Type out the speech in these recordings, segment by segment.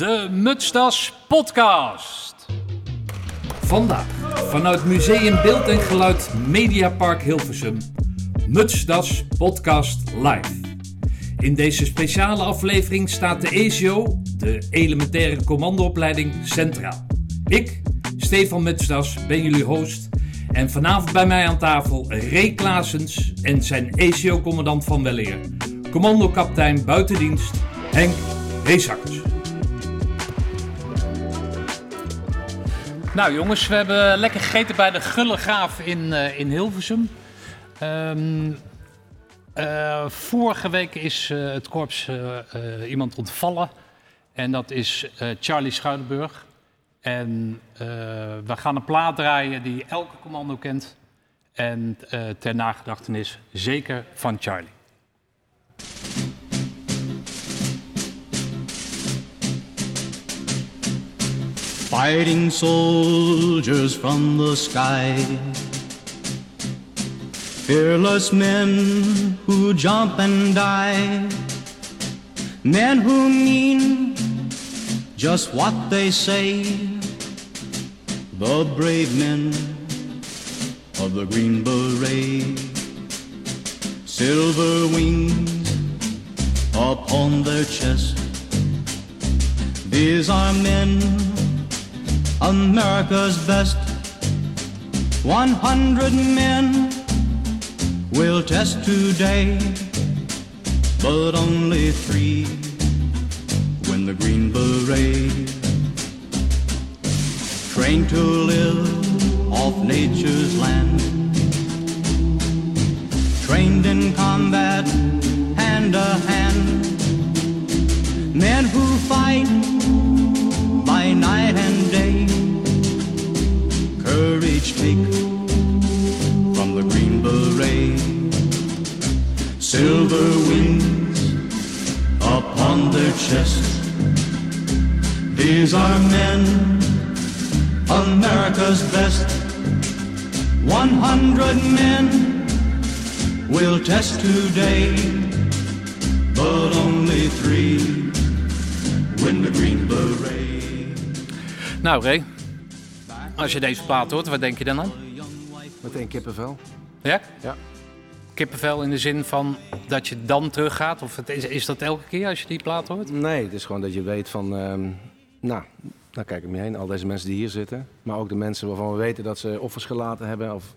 De Mutstas Podcast. Vandaag vanuit Museum Beeld en Geluid Mediapark Hilversum. Mutsdas Podcast Live. In deze speciale aflevering staat de ECO, de elementaire commandoopleiding, centraal. Ik, Stefan Mutsdas, ben jullie host. En vanavond bij mij aan tafel Ray Klaasens en zijn ECO-commandant van Weleer. Commandokapitein buitendienst Henk Heesakkers. Nou jongens, we hebben lekker gegeten bij de Gullegaaf in, uh, in Hilversum. Um, uh, vorige week is uh, het korps iemand ontvallen. En dat is Charlie Schuilenburg. En we gaan een plaat draaien die elke commando kent. En ter nagedachtenis zeker van Charlie. Fighting soldiers from the sky. Fearless men who jump and die. Men who mean just what they say. The brave men of the Green Beret. Silver wings upon their chest. These are men America's best. 100 men will test today, but only three win the Green Beret. Trained to live off nature's land, trained in combat hand to hand. Men who fight chest. These are men, America's best. 100 men will test today, but only three win the Green Beret. Nou, Ray, als je deze plaat hoort, wat denk je dan aan? Meteen kippenvel. Ja? Ja. Kippenvel in de zin van dat je dan teruggaat? Of het is, is dat elke keer als je die plaat hoort? Nee, het is gewoon dat je weet van... ehm, nou, nou kijk ik me heen. Al deze mensen die hier zitten. Maar ook de mensen waarvan we weten dat ze offers gelaten hebben... of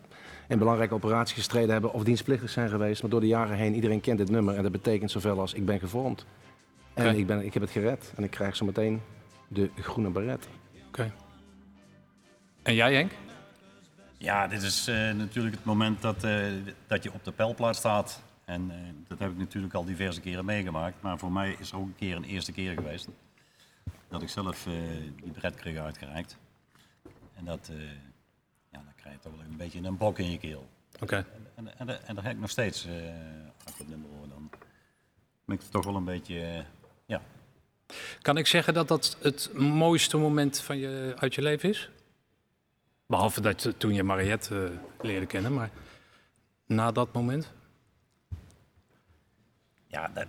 in belangrijke operaties gestreden hebben... of dienstplichtig zijn geweest. Maar door de jaren heen, iedereen kent dit nummer. En dat betekent zoveel als ik ben gevormd. En ik, ben, ik heb het gered. En ik krijg zo meteen de groene baret. Oké. En jij, Henk? Ja, dit is eh, natuurlijk het moment dat, eh, dat je op de pijlplaats staat. En eh, dat heb ik natuurlijk al diverse keren meegemaakt. Maar voor mij is er ook een keer een eerste keer geweest. Dat ik zelf die bret kreeg uitgereikt. En dat, ja, dan krijg je toch wel een beetje een bok in je keel. Oké. En, en, en daar heb ik nog steeds, als ik het nummer hoor, dan ben ik toch wel een beetje, ja. Kan ik zeggen dat dat het mooiste moment van je, uit je leven is? Behalve dat je- toen je Mariette eh, leerde kennen, maar na dat moment? Ja, dat,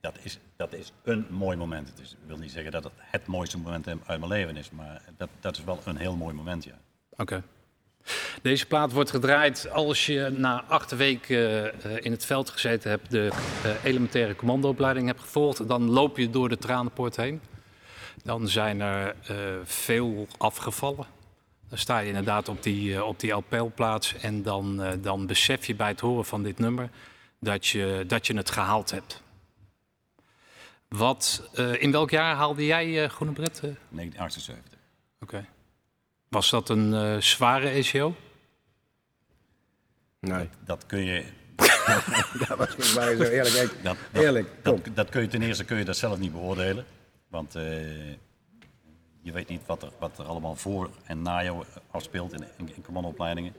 dat, is, dat is een mooi moment. Het is, ik wil niet zeggen dat het het mooiste moment uit mijn leven is, maar dat, dat is wel een heel mooi moment, ja. Oké. Deze plaat wordt gedraaid als je na acht weken eh, in het veld gezeten hebt, de eh, elementaire commandoopleiding hebt gevolgd. Dan loop je door de tranenpoort heen. Dan zijn er veel afgevallen. Dan sta je inderdaad op die, eh, op die LPL-plaats en dan, eh, dan besef je bij het horen van dit nummer dat je, dat je het gehaald hebt. Wat, eh, in welk jaar haalde jij eh, Groene Bret? eh? 1978. Oké. Was dat een eh, zware ECO? Nee. Dat kun je, dat was volgens mij zo eerlijk. Kijk, Dat, dat, Eerlijk, dat, kun je ten eerste kun je dat zelf niet beoordelen. Want eh, je weet niet wat er, wat er allemaal voor en na jou afspeelt in, in, in commandoopleidingen.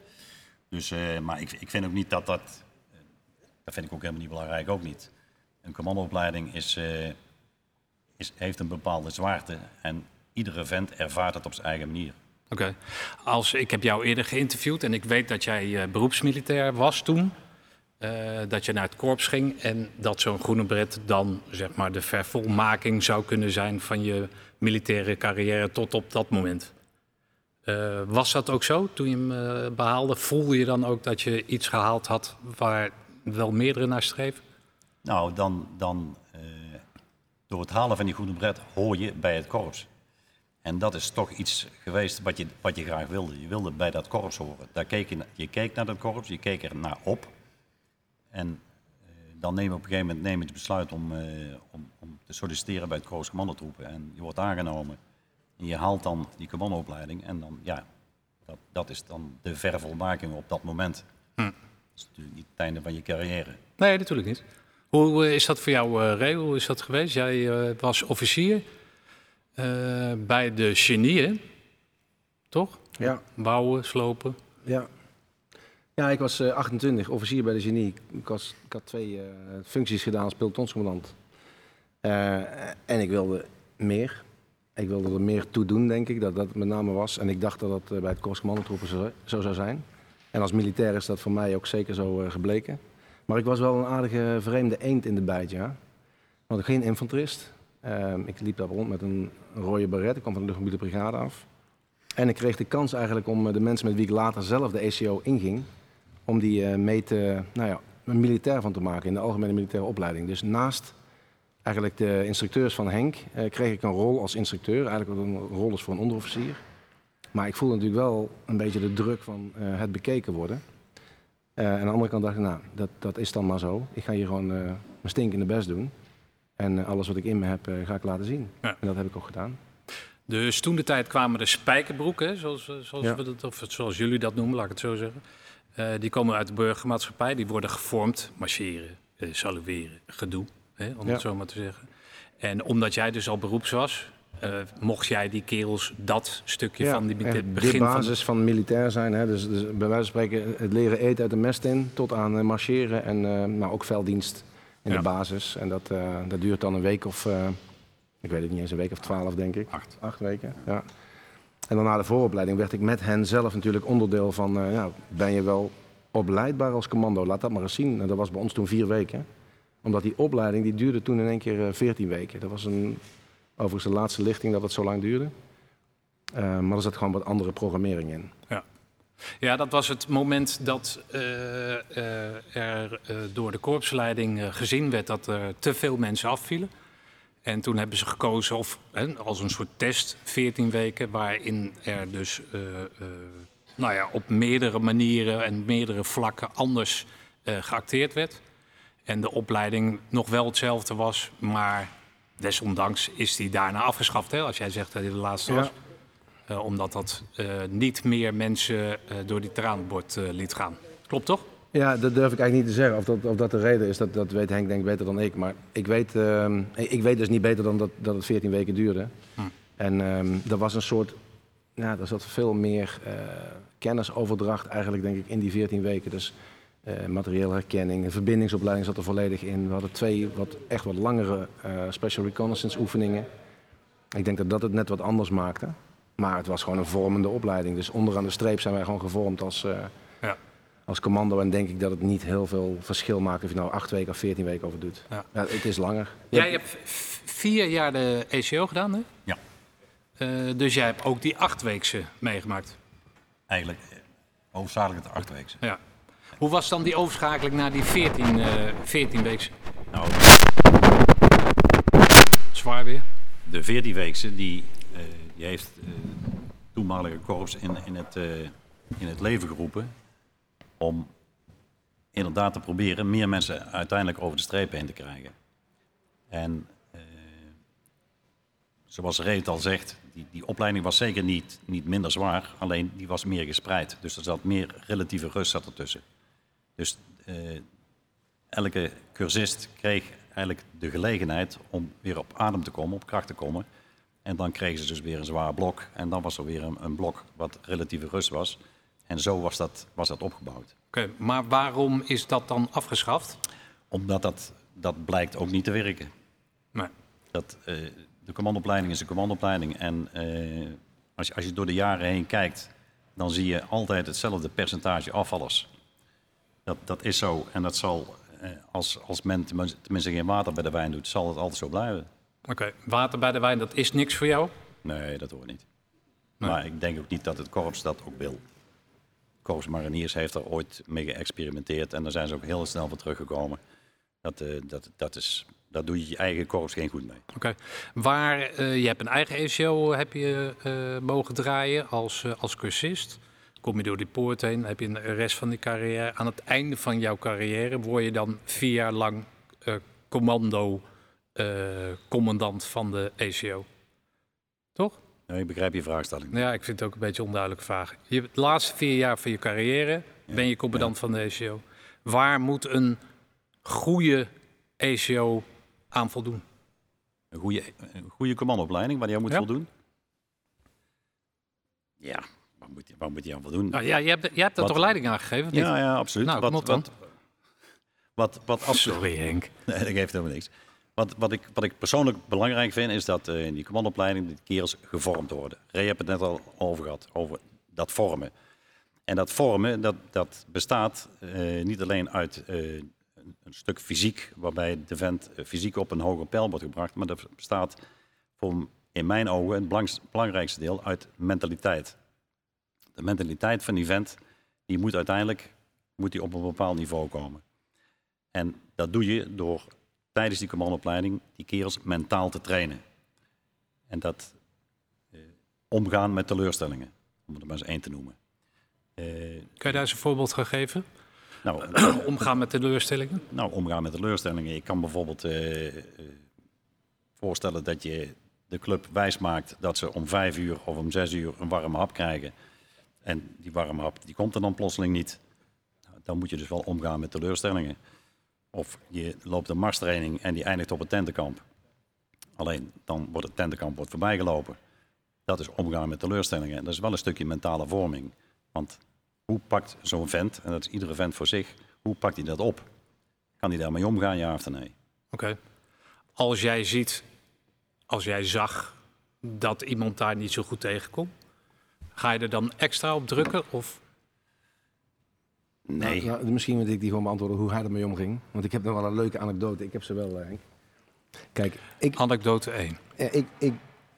Dus, eh, maar ik, ik vind ook niet dat dat... eh, Dat vind ik ook helemaal niet belangrijk, ook niet. Een commandoopleiding is, eh, is, heeft een bepaalde zwaarte. En iedere vent ervaart het op zijn eigen manier. Oké. Als Ik heb jou eerder geïnterviewd en ik weet dat jij beroepsmilitair was toen. Dat je naar het korps ging en dat zo'n groene bret dan zeg maar de vervolmaking zou kunnen zijn van je militaire carrière tot op dat moment. Eh, was dat ook zo toen je hem eh, behaalde? Voelde je dan ook dat je iets gehaald had waar wel meerdere naar streven? Nou, dan, dan eh, door het halen van die goede bret hoor je bij het korps. En dat is toch iets geweest wat je, wat je graag wilde. Je wilde bij dat korps horen. Daar keek je, je keek naar dat korps, je keek er naar op. En dan neem je op een gegeven moment neem je het besluit om, eh, om, om te solliciteren bij het korps commandotroepen. En je wordt aangenomen. En je haalt dan die commandoopleiding. En dan, ja, dat, dat is dan de vervolmaking op dat moment. Dat is natuurlijk niet het einde van je carrière. Nee, natuurlijk niet. Hoe eh, is dat voor jou, eh Ray? Hoe is dat geweest? Jij eh, was officier eh, bij de genieën, toch? Ja, Bouwen, slopen. ja. Ja, ik was eh, 28, officier bij de genie. Ik, was, ik had twee eh, functies gedaan als pelotonscommandant. Eh, en ik wilde meer. Ik wilde er meer toe doen, denk ik, dat dat met name was. En ik dacht dat dat eh, bij het Korps Commandotroepen zo, zo zou zijn. En als militair is dat voor mij ook zeker zo eh, gebleken. Maar ik was wel een aardige vreemde eend in de bijt, ja. Want geen infanterist. Ehm, ik liep daar rond met een rode beret. Ik kwam van de luchtmobiele brigade af. En ik kreeg de kans eigenlijk om eh, de mensen met wie ik later zelf de ECO inging... om die eh, mee te, nou ja, een militair van te maken in de algemene militaire opleiding. Dus naast eigenlijk de instructeurs van Henk eh, kreeg ik een rol als instructeur. Eigenlijk wat een rol is voor een onderofficier. Maar ik voelde natuurlijk wel een beetje de druk van eh, het bekeken worden. En aan de andere kant dacht ik, nou, dat, dat is dan maar zo. Ik ga hier gewoon mijn stinkende best doen. En alles wat ik in me heb, ga ik laten zien. Ja. En dat heb ik ook gedaan. Dus toen de tijd kwamen de spijkerbroeken, zoals, zoals, Ja. we dat, of zoals jullie dat noemen, laat ik het zo zeggen. Eh, die komen uit de burgermaatschappij, die worden gevormd, marcheren, eh, salueren, gedoe, hè, om Ja. het zo maar te zeggen. En omdat jij dus al beroeps was, eh, mocht jij die kerels dat stukje van die de begin van basis van, militair zijn. Hè? Dus, dus bij wijze van spreken het leren eten uit de mest in tot aan marcheren en eh, nou, ook velddienst in Ja. de basis. En dat, eh, dat duurt dan een week of, eh, ik weet het niet eens, een week of twaalf denk ik. Acht. Acht weken, ja. En dan na de vooropleiding werd ik met hen zelf natuurlijk onderdeel van, eh, ja, ben je wel opleidbaar als commando? Laat dat maar eens zien. En dat was bij ons toen vier weken. Omdat die opleiding die duurde toen in één keer eh, veertien weken. Dat was een, overigens de laatste lichting dat het zo lang duurde. Eh, maar er zat gewoon wat andere programmering in. Ja, dat was het moment dat er door de korpsleiding gezien werd dat er te veel mensen afvielen. En toen hebben ze gekozen of, hè, als een soort test, 14 weken, waarin er dus eh, eh, nou ja, op meerdere manieren en meerdere vlakken anders eh, geacteerd werd. En de opleiding nog wel hetzelfde was, maar desondanks is die daarna afgeschaft. Hè, als jij zegt dat hij de laatste Ja. was. Omdat dat niet meer mensen door die traanbord liet gaan. Klopt toch? Ja, dat durf ik eigenlijk niet te zeggen. Of dat, of dat de reden is, dat, dat weet Henk denk ik beter dan ik. Maar ik weet, ehm, ik weet dus niet beter dan dat, dat het 14 weken duurde. Hm. En ehm er was een soort, ja, er zat veel meer eh, kennisoverdracht eigenlijk denk ik in die 14 weken. Dus eh materiële herkenning, verbindingsopleiding zat er volledig in. We hadden twee wat, echt wat langere eh, special reconnaissance oefeningen. Ik denk dat dat het net wat anders maakte. Maar het was gewoon een vormende opleiding. Dus onderaan de streep zijn wij gewoon gevormd als... als commando. En denk ik dat het niet heel veel verschil maakt of je nou acht weken of veertien weken over doet. Ja. Ja. het is langer. Jij hebt vier jaar de ECO gedaan, hè? Ja. Eh, dus jij hebt ook die achtweekse meegemaakt. Eigenlijk eh, hoofdzakelijk het achtweekse. Ja. Hoe was dan die overschakeling naar die 14, eh 14 weekse? Nou, Zwaar weer. de 14-weekse die, eh, die heeft eh toenmalige korps in, in, het, eh, in het leven geroepen om inderdaad te proberen meer mensen uiteindelijk over de streep heen te krijgen. En eh, zoals Ray het al zegt, die, die opleiding was zeker niet, niet minder zwaar, alleen die was meer gespreid. Dus er zat meer relatieve rust zat ertussen. Dus eh, elke cursist kreeg eigenlijk de gelegenheid om weer op adem te komen, op kracht te komen. En dan kregen ze dus weer een zwaar blok. En dan was er weer een blok wat relatieve rust was. En zo was dat, was dat opgebouwd. Oké, maar waarom is dat dan afgeschaft? Omdat dat, dat blijkt ook niet te werken. Nee. Dat, eh, de commandoopleiding is een commandoopleiding. En eh, als, je, als je door de jaren heen kijkt, dan zie je altijd hetzelfde percentage afvallers. Dat, dat is zo. En dat zal, eh, als, als men tenminste geen water bij de wijn doet, zal het altijd zo blijven. Oké, water bij de wijn, dat is niks voor jou? Nee, dat hoort niet. Nee. Maar ik denk ook niet dat het korps dat ook wil. Korps Mariniers heeft er ooit mee geëxperimenteerd en daar zijn ze ook heel snel van teruggekomen. Dat, eh, dat, dat, is, dat doe je je eigen korps geen goed mee. Oké. Waar, eh, je hebt een eigen ECO heb je eh, mogen draaien als, eh, als cursist. Kom je door die poort heen, heb je de rest van die carrière. Aan het einde van jouw carrière word je dan vier jaar lang eh, commando, eh, commandant van de ECO. Toch? Ja, ik begrijp je vraagstelling. Nou ja, ik vind het ook een beetje een onduidelijke vraag. Je hebt de laatste vier jaar van je carrière ben je commandant van de ECO. Waar moet een goede ECO aan voldoen? Een goede, een goede commandoopleiding waar jij moet Ja. voldoen? Ja, waar moet, je- waar moet je aan voldoen? Nou ja, je hebt, je hebt er toch leiding aan gegeven? ja, ja, absoluut. Nou, wat, wat, wat, wat absoluut... Sorry Henk. Nee, dat geeft helemaal niks. Wat, wat, ik, wat ik persoonlijk belangrijk vind, is dat eh, in die commandoopleiding die kerels gevormd worden. Ray heeft het net al over gehad, over dat vormen. En dat vormen, dat, dat bestaat eh, niet alleen uit eh, een stuk fysiek, waarbij de vent fysiek op een hoger pijl wordt gebracht, maar dat bestaat voor, in mijn ogen het belangrijkste deel uit mentaliteit. De mentaliteit van die vent, die moet uiteindelijk moet die op een bepaald niveau komen. En dat doe je door tijdens die commandoopleiding die kerels mentaal te trainen. En dat eh, omgaan met teleurstellingen, om er maar eens één te noemen. Eh, Kun je daar eens een voorbeeld gaan geven? nou, Omgaan met teleurstellingen? nou, omgaan met teleurstellingen. Ik kan bijvoorbeeld eh, eh, voorstellen dat je de club wijsmaakt dat ze om vijf uur of om zes uur een warme hap krijgen. En die warme hap die komt er dan plotseling niet. Nou, dan moet je dus wel omgaan met teleurstellingen. Of je loopt een marstraining en die eindigt op het tentenkamp. Alleen dan wordt het tentenkamp wordt voorbijgelopen. Dat is omgaan met teleurstellingen. En dat is wel een stukje mentale vorming. Want hoe pakt zo'n vent, en dat is iedere vent voor zich, hoe pakt hij dat op? Kan hij daarmee omgaan, ja of nee? Oké. Als jij ziet, als jij zag dat iemand daar niet zo goed tegenkomt, ga je er dan extra op drukken? Of Nee. Nou, nou, misschien moet ik die gewoon beantwoorden hoe hij ermee omging. Want ik heb nog wel een leuke anekdote. Ik heb ze wel, eh, Henk. Kijk, ik, anekdote 1? eh, ik, ik,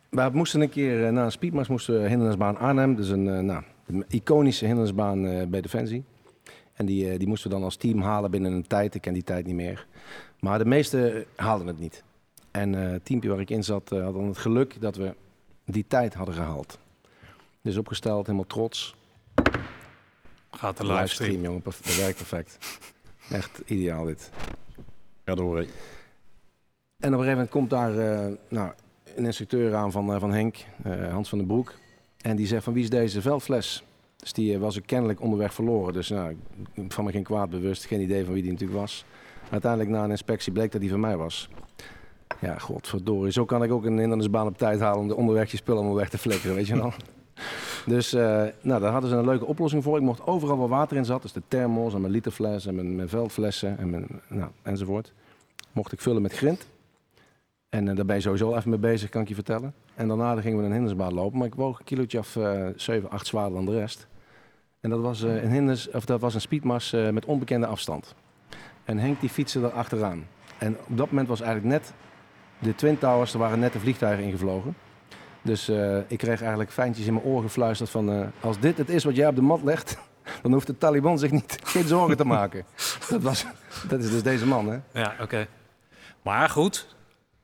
we moesten een keer eh, na een speedmars moesten we hindernisbaan Arnhem. Dus een, eh, nou, een iconische hindernisbaan bij Defensie. En die, die moesten we dan als team halen binnen een tijd. Ik ken die tijd niet meer. Maar de meesten haalden het niet. En eh, het teampje waar ik in zat had dan het geluk dat we die tijd hadden gehaald. Dus opgesteld, helemaal trots. Gaat de Livestream, livestream. jongen. Dat werkt perfect. Echt ideaal dit. Ga door. En op een gegeven moment komt daar eh, nou, een instructeur aan van, eh, van Henk, eh, Hans van den Broek. En die zegt van wie is deze veldfles? Dus die was ik kennelijk onderweg verloren. Dus nou, ik- van me geen kwaad bewust, geen idee van wie die natuurlijk was. Uiteindelijk na een inspectie bleek dat die van mij was. Ja, godverdorie. Zo kan ik ook een hindernisbaan op tijd halen om de onderweg je spullen allemaal weg te flikkeren, weet je wel. Dus eh, nou, daar hadden ze een leuke oplossing voor. Ik mocht overal waar water in zat, dus de thermos en mijn literfles en mijn, mijn veldflessen en mijn, nou, enzovoort. Mocht ik vullen met grind. En eh, daar ben je sowieso even mee bezig, kan ik je vertellen. En daarna gingen we een hindersbaan lopen, maar ik woog een kilootje of eh 7, 8 zwaarder dan de rest. En dat was, eh, een, hinders, of dat was een speedmars eh, met onbekende afstand. En Henk die fietste er achteraan. En op dat moment was eigenlijk net de Twin Towers, er waren net de vliegtuigen ingevlogen. Dus eh, ik kreeg eigenlijk fijntjes in mijn oor gefluisterd van... eh, als dit het is wat jij op de mat legt, dan hoeft de Taliban zich niet, geen zorgen te maken. Dat, was, dat is dus deze man, hè? Ja, oké. Maar goed,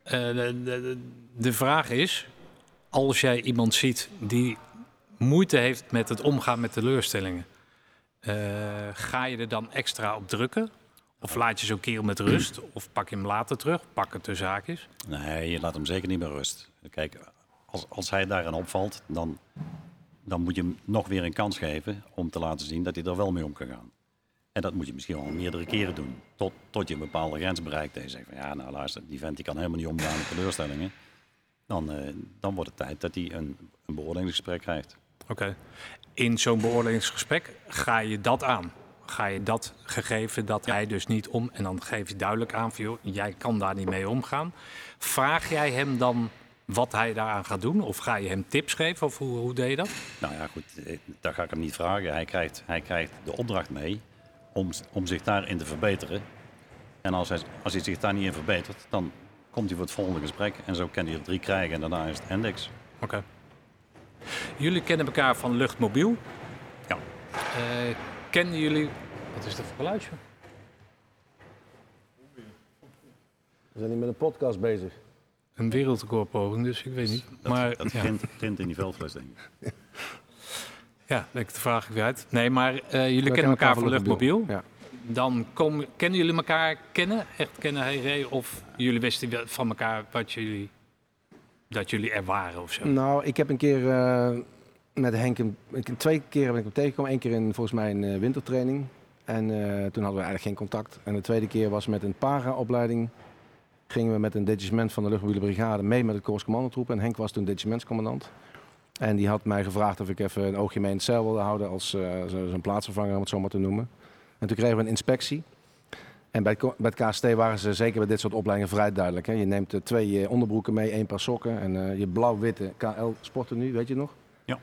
eh, de, de, de vraag is, als jij iemand ziet die moeite heeft met het omgaan met teleurstellingen, eh, ga je er dan extra op drukken? Of laat je zo'n kerel met rust? Of pak je hem later terug? Pak het tussen zaakjes? Nee, je laat hem zeker niet meer rust. Kijk, als, als hij daarin opvalt, dan, dan moet je hem nog weer een kans geven om te laten zien dat hij er wel mee om kan gaan. En dat moet je misschien wel meerdere keren doen. Tot, tot je een bepaalde grens bereikt. En je zegt van ja, nou luister, die vent die kan helemaal niet omgaan met teleurstellingen. Dan, eh, dan wordt het tijd dat hij een, een beoordelingsgesprek krijgt. Oké. In zo'n beoordelingsgesprek ga je dat aan. Ga je dat gegeven dat hij dus niet om... en dan geef je duidelijk aan van... Joh, jij kan daar niet mee omgaan. Vraag jij hem dan wat hij daaraan gaat doen? Of ga je hem tips geven? Of hoe, hoe deed je dat? Nou ja, goed, eh, daar ga ik hem niet vragen. Hij krijgt, hij krijgt de opdracht mee om, om zich daarin te verbeteren. En als hij, als hij zich daar niet in verbetert, dan komt hij voor het volgende gesprek. En zo kan hij er drie krijgen en daarna is het index. Oké. Jullie kennen elkaar van Luchtmobiel. Ja. Eh, kennen jullie... Wat is dat voor geluidje? We zijn hier met een podcast bezig. Een wereldrecordpoging, dus ik weet niet. Dat, maar dat ja. in die veldfles, denk ik. Ja, denk ik de vraag ik weer uit. Nee, maar eh, jullie kennen elkaar van Luchtmobiel. Ja. Dan kom, kennen jullie elkaar kennen? Echt kennen, hey, Ray? Of jullie wisten van elkaar wat jullie, dat jullie er waren of zo? Nou, ik heb een keer eh, met Henk, een, twee keer ben ik hem tegengekomen. Eén keer in volgens mij een eh, wintertraining. En eh, toen hadden we eigenlijk geen contact. En de tweede keer was met een para-opleiding. Gingen we met een detachement van de luchtmobiele brigade mee met de Korps Commandotroep. En Henk was toen detachementscommandant. En die had mij gevraagd of ik even een oogje mee in het zeil wilde houden als eh, zo- zo'n plaatsvervanger, om het zo maar te noemen. En toen kregen we een inspectie. En bij het, bij het KST waren ze zeker bij dit soort opleidingen vrij duidelijk. Hè. Je neemt eh, twee eh, onderbroeken mee, één paar sokken en eh, je blauw-witte KL sporten nu, weet je nog? Ja.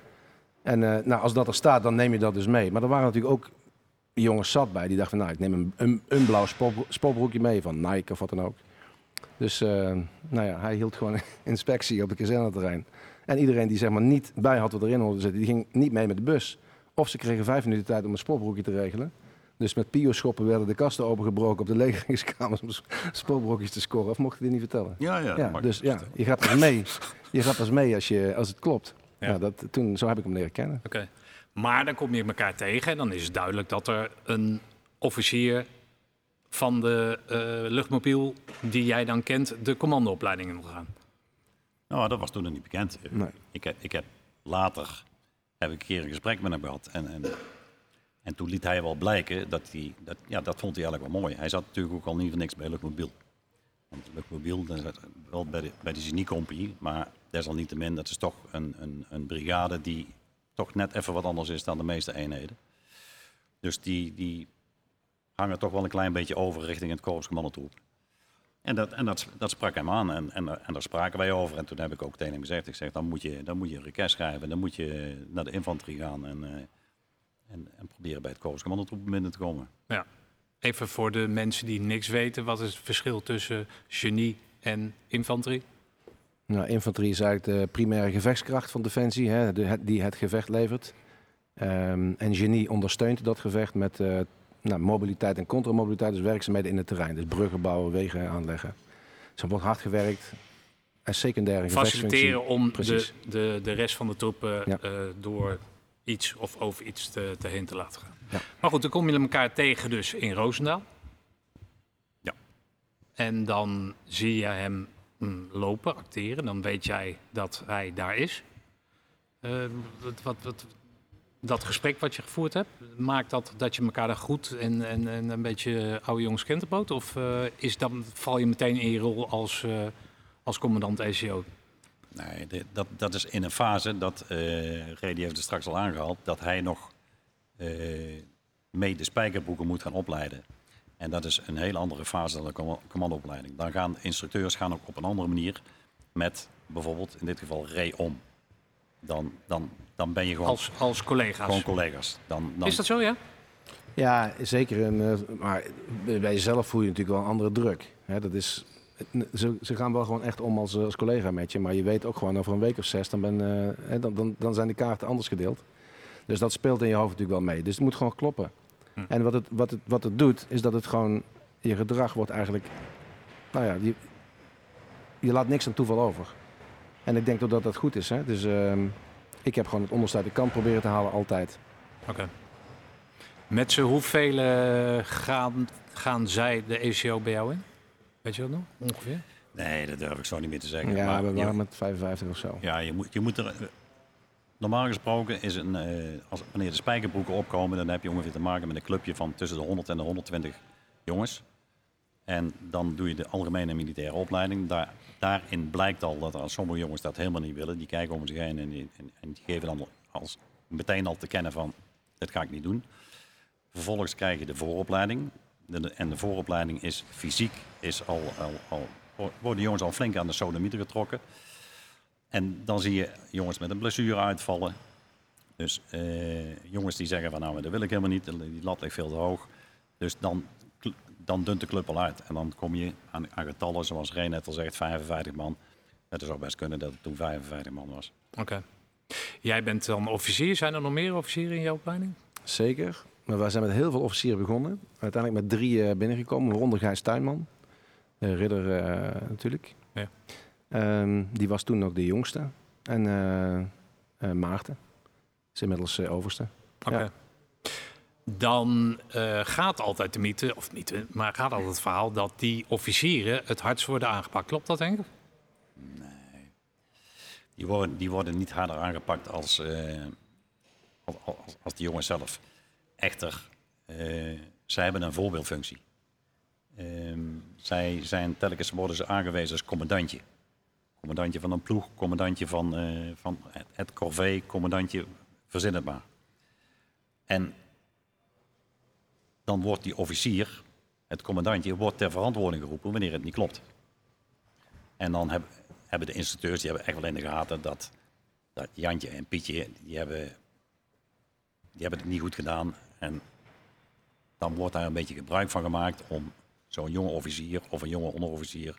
En eh, nou, als dat er staat, dan neem je dat dus mee. Maar er waren natuurlijk ook jongens zat bij die dachten van, nou, ik neem een, een, een blauw sport- sportbroekje mee van Nike of wat dan ook. Dus eh, nou ja, hij hield gewoon inspectie op het kazerneterrein. En iedereen die zeg maar niet bij had wat erin hoorde zitten, die ging niet mee met de bus. Of ze kregen vijf minuten tijd om een sportbroekje te regelen. Dus met pio-schoppen werden de kasten opengebroken op de legeringskamers om s- sportbroekjes te scoren. Of mocht ik dit niet vertellen? Ja, ja. Dus ja, je gaat pas mee. Je gaat pas mee als, je, als het klopt. Ja. Ja. dat, toen, zo heb ik hem leren kennen. Oké. Maar dan kom je elkaar tegen en dan is het duidelijk dat er een officier van de eh, luchtmobiel die jij dan kent, de commandoopleiding in gaan. Nou, dat was toen nog niet bekend. Nee. Ik, heb, ik heb later heb ik een keer een gesprek met hem gehad. En, en, en toen liet hij wel blijken dat hij, dat, ja, dat vond hij eigenlijk wel mooi. Hij zat natuurlijk ook al niet voor niks bij Luchtmobiel. Want Luchtmobiel, zat wel bij de, bij de geniecompagnie, maar desalniettemin, dat is toch een, een, een brigade die toch net even wat anders is dan de meeste eenheden. Dus die, die hangen toch wel een klein beetje over richting het Korps Commandotroep. En, dat, en dat, dat sprak hem aan en, en, en daar spraken wij over. En toen heb ik ook tegen hem gezegd, ik zeg, dan moet je, dan moet je een request schrijven. Dan moet je naar de infanterie gaan en, eh, en, en proberen bij het Korps Commandotroep binnen te komen. Ja. Even voor de mensen die niks weten, wat is het verschil tussen genie en infanterie? Nou, infanterie is eigenlijk de primaire gevechtskracht van Defensie, hè, de, die het gevecht levert. Ehm, en genie ondersteunt dat gevecht met eh, nou, mobiliteit en contramobiliteit, dus werkzaamheden in het terrein. Dus bruggen bouwen, wegen aanleggen. Dus er wordt hard gewerkt. En secundaire. Faciliteren om de, de, de rest van de troepen Ja. eh, door iets of over iets te, te heen te laten gaan. Ja. Maar goed, dan kom je elkaar tegen dus in Roosendaal. Ja. En dan zie je hem mm, lopen, acteren. Dan weet jij dat hij daar is. Eh, wat, wat, wat, dat gesprek wat je gevoerd hebt, maakt dat dat je elkaar daar goed en, en, en een beetje oude jongens kentenboot? Of eh, is dan, val je meteen in je rol als, eh, als commandant ECO? Nee, dat, dat is in een fase dat, eh Redi heeft het straks al aangehaald, dat hij nog mee de spijkerbroeken moet gaan opleiden. En dat is een hele andere fase dan de comma- commandoopleiding. Dan gaan instructeurs gaan ook op een andere manier met bijvoorbeeld in dit geval Ray om. Dan, dan, dan ben je gewoon, Als, als collega's. gewoon collega's. Dan, dan, Is dat zo, ja? Ja, zeker. Een, eh, maar bij jezelf voel je natuurlijk wel een andere druk. Hè, dat is, ze, ze gaan wel gewoon echt om als, als collega met je. Maar je weet ook gewoon over een week of zes, dan, ben, eh, hè, dan, dan, dan zijn de kaarten anders gedeeld. Dus dat speelt in je hoofd natuurlijk wel mee. Dus het moet gewoon kloppen. Hm. En wat het, wat, het, wat het doet, is dat het gewoon... Je gedrag wordt eigenlijk... Nou ja, je, je laat niks aan toeval over. En ik denk dat dat, dat goed is. Hè? Dus ehm, ik heb gewoon het onderste uit de kant proberen te halen, altijd. Oké. Met z'n hoeveel eh, gaan, gaan zij de ECO bij jou in? Weet je dat nog? Ongeveer? Nee, dat durf ik zo niet meer te zeggen. Ja, maar we waren met 55 of zo. Ja, je moet, je moet er. normaal gesproken is een, eh, als, wanneer de spijkerbroeken opkomen, dan heb je ongeveer te maken met een clubje van tussen de 100 en de 120 jongens. En dan doe je de algemene militaire opleiding. Daar, daarin blijkt al dat er sommige jongens dat helemaal niet willen. Die kijken om zich heen en die, en, en die geven dan als, meteen al te kennen van, dit ga ik niet doen. Vervolgens krijg je de vooropleiding. En de vooropleiding is fysiek, is al, al, worden jongens al flink aan de sodomieter getrokken. En dan zie je jongens met een blessure uitvallen. Dus eh, jongens die zeggen van nou, dat wil ik helemaal niet, die lat ligt veel te hoog. Dus dan, dan dunt de club al uit. En dan kom je aan, aan getallen zoals Reen net al zegt, 55 man. Het zou best kunnen dat het toen 55 man was. Oké. Jij bent dan officier. Zijn er nog meer officieren in jouw opleiding? Zeker. Maar wij zijn met heel veel officieren begonnen. Uiteindelijk met drie eh, binnengekomen. Waaronder Gijs Tuinman. Eh, ridder eh, natuurlijk. Ja. Ehm, die was toen ook de jongste. En eh, eh, Maarten. Is inmiddels eh, overste. Oké. Ja. Dan eh, gaat altijd de mythe, of mythe, maar gaat altijd het verhaal dat die officieren het hardst worden aangepakt. Klopt dat, denk ik? Die worden, die worden niet harder aangepakt als, eh, als, de jongens zelf. Echter, eh, zij hebben een voorbeeldfunctie. Ehm, zij zijn telkens worden ze aangewezen als commandantje. Commandantje van een ploeg, commandantje van, van het, het corvée, commandantje, verzin maar. En dan wordt die officier, het commandantje, wordt ter verantwoording geroepen wanneer het niet klopt. En dan heb- hebben de instructeurs die hebben echt wel in de gaten dat, dat Jantje en Pietje, die hebben, die hebben het niet goed gedaan. En dan wordt daar een beetje gebruik van gemaakt om zo'n jonge officier of een jonge onderofficier,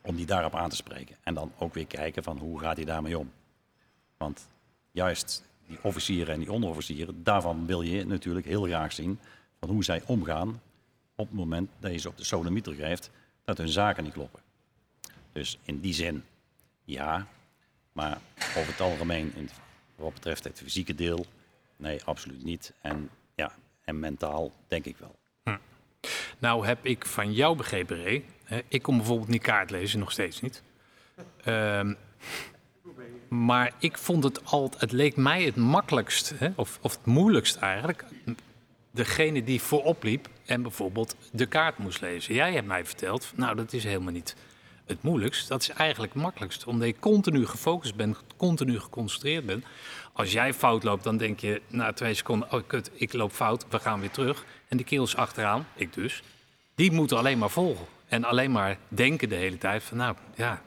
om die daarop aan te spreken. En dan ook weer kijken van hoe gaat hij daarmee om. Want juist die officieren en die onderofficieren, daarvan wil je natuurlijk heel graag zien van hoe zij omgaan op het moment dat je ze op de sodomieter geeft, dat hun zaken niet kloppen. Dus in die zin, ja. Maar over het algemeen, in, wat betreft het fysieke deel, nee, absoluut niet. En ja, en mentaal denk ik wel. Nou heb ik van jou begrepen, Ray. Ik kon bijvoorbeeld niet kaart lezen, nog steeds niet. Ehm, maar ik vond het altijd, het leek mij het makkelijkst, hè, of, of het moeilijkst eigenlijk. Degene die voorop liep en bijvoorbeeld de kaart moest lezen. Jij hebt mij verteld, nou dat is helemaal niet het moeilijkst. Dat is eigenlijk het makkelijkst. Omdat je continu gefocust bent, continu geconcentreerd bent. Als jij fout loopt, dan denk je na twee seconden... oh kut, ik loop fout, we gaan weer terug. En die kerels achteraan, ik dus, die moeten alleen maar volgen. En alleen maar denken de hele tijd van... nou ja,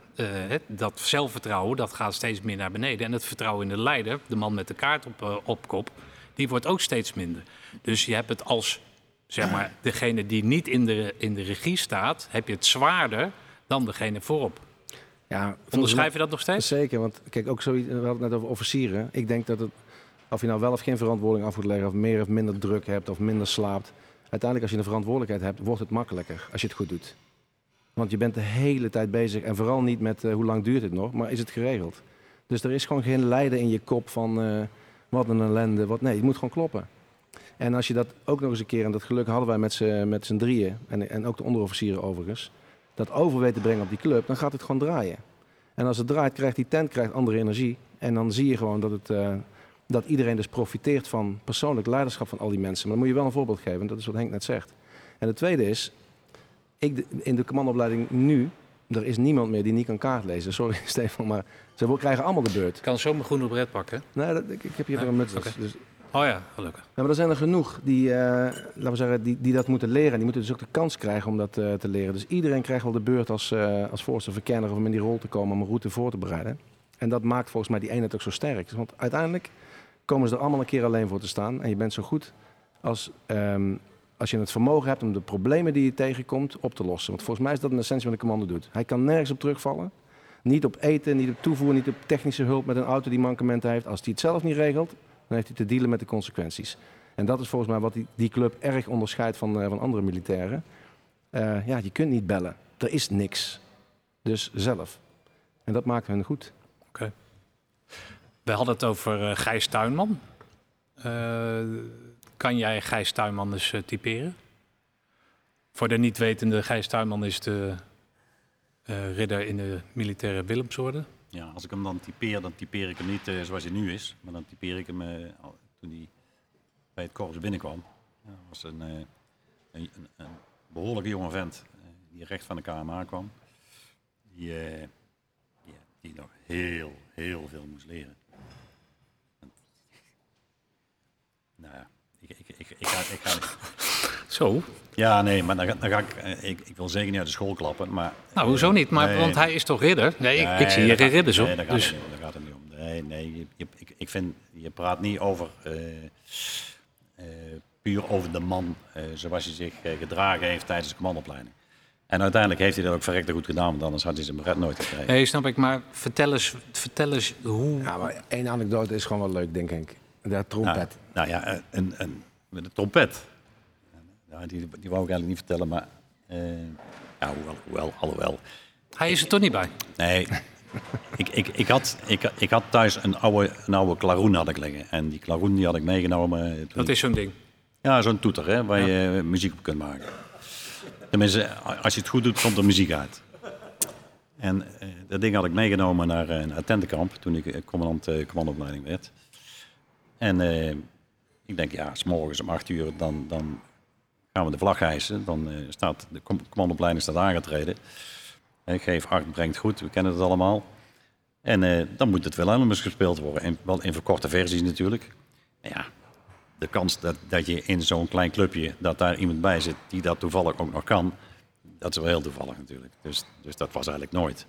dat zelfvertrouwen dat gaat steeds meer naar beneden. En het vertrouwen in de leider, de man met de kaart op, eh, op kop... die wordt ook steeds minder. Dus je hebt het als zeg maar, degene die niet in de, in de regie staat... heb je het zwaarder dan degene voorop. Ja, Onderschrijf je dat nog steeds? Zeker, want kijk, ook zoiets, we hadden het net over officieren. Ik denk dat het, of je nou wel of geen verantwoording af moet leggen, of meer of minder druk hebt, of minder slaapt. Uiteindelijk, als je een verantwoordelijkheid hebt, wordt het makkelijker als je het goed doet. Want je bent de hele tijd bezig en vooral niet met eh, hoe lang duurt het nog, maar is het geregeld. Dus er is gewoon geen lijden in je kop van eh, wat een ellende, wat nee, het moet gewoon kloppen. En als je dat ook nog eens een keer, en dat geluk hadden wij met z'n met drieën, en, en ook de onderofficieren overigens, dat over te brengen op die club, dan gaat het gewoon draaien. En als het draait, krijgt die tent krijgt andere energie. En dan zie je gewoon dat, het, eh, dat iedereen dus profiteert van persoonlijk leiderschap van al die mensen. Maar dan moet je wel een voorbeeld geven. Dat is wat Henk net zegt. En het tweede is, ik, in de commandoopleiding nu, er is niemand meer die niet kan kaart lezen. Sorry Stefan, maar ze krijgen allemaal de beurt. Ik kan zo mijn groene bret pakken. Nee, dat, ik, ik heb hier weer een muts. oké. Dus, Oh ja, gelukkig. ja, maar er zijn er genoeg die, eh, laten we zeggen, die, die dat moeten leren. En die moeten dus ook de kans krijgen om dat eh, te leren. Dus iedereen krijgt wel de beurt als, eh als voorste verkenner of om in die rol te komen om een route voor te bereiden. En dat maakt volgens mij die eenheid ook zo sterk. Dus Want uiteindelijk komen ze er allemaal een keer alleen voor te staan. En je bent zo goed als, ehm, als je het vermogen hebt om de problemen die je tegenkomt op te lossen. Want volgens mij is dat een essentie wat een commando doet. Hij kan nergens op terugvallen. Niet op eten, niet op toevoer, niet op technische hulp met een auto die mankementen heeft. Als hij het zelf niet regelt, dan heeft hij te dealen met de consequenties. En dat is volgens mij wat die, die club erg onderscheidt van, eh, van andere militairen. Eh, ja, je kunt niet bellen. Er is niks. Dus zelf. En dat maakt hun goed. We hadden het over eh, Gijs Tuinman. Kan jij Gijs Tuinman eh, typeren? Voor de niet wetende, Gijs Tuinman is de eh, ridder in de militaire Willemsorde. Ja, als ik hem dan typeer, dan typeer ik hem niet eh, zoals hij nu is. Maar dan typeer ik hem toen hij bij het korps binnenkwam. Dat was een, een, een, behoorlijke jonge vent die recht van de KMA kwam. Die, die, die nog heel, heel veel moest leren. Nou ja, ik, ik, ik, ik, ga, ik ga... Zo. Ja, nee, maar dan, ga- dan ga ik, eh, ik... Ik wil zeker niet uit de school klappen, maar... Nou, hoezo niet? Maar, Nee. want hij is toch ridder? Nee, ik, zie hier geen ridders op. Nee, daar gaat, dus het niet om, daar gaat het niet om. Nee, nee je, je- ik, ik vind, je praat niet over, eh, eh, puur over de man eh, zoals hij zich eh, gedragen heeft tijdens de commandoopleiding. En uiteindelijk heeft hij dat ook verrekte goed gedaan, want anders had hij zijn beret nooit gekregen. nee, snap ik. Maar vertel eens, vertel eens hoe... Ja, maar één anekdote is gewoon wel leuk, denk ik. De trompet. Nou, nou ja, een, een, met een trompet. Ja, die, die wou ik eigenlijk niet vertellen, maar... eh, ja, hoewel, hoewel, alhoewel. Hij is er toch niet bij. Nee, ik, ik, ik, had, ik, ik had thuis een oude, een oude klaroen had ik liggen. En die klaroen die had ik meegenomen. eh, Dat is zo'n ding. Ja, zo'n toeter hè, waar je eh, muziek op kunt maken. Tenminste, als je het goed doet, komt er muziek uit. En dat ding had ik meegenomen naar een tentenkamp toen ik commandant eh, commandoopleiding werd. En ik denk, ja, s morgens om acht uur dan, dan gaan we de vlag hijsen. Dan eh, staat de com- commandoopleiding staat aangetreden. Eh, geef acht, brengt goed, we kennen het allemaal. En eh, dan moet het Wilhelmus gespeeld worden. En wel in verkorte versies natuurlijk. Ja, de kans dat, dat je in zo'n klein clubje, dat daar iemand bij zit die dat toevallig ook nog kan, dat is wel heel toevallig natuurlijk. Dus, dus dat was eigenlijk nooit.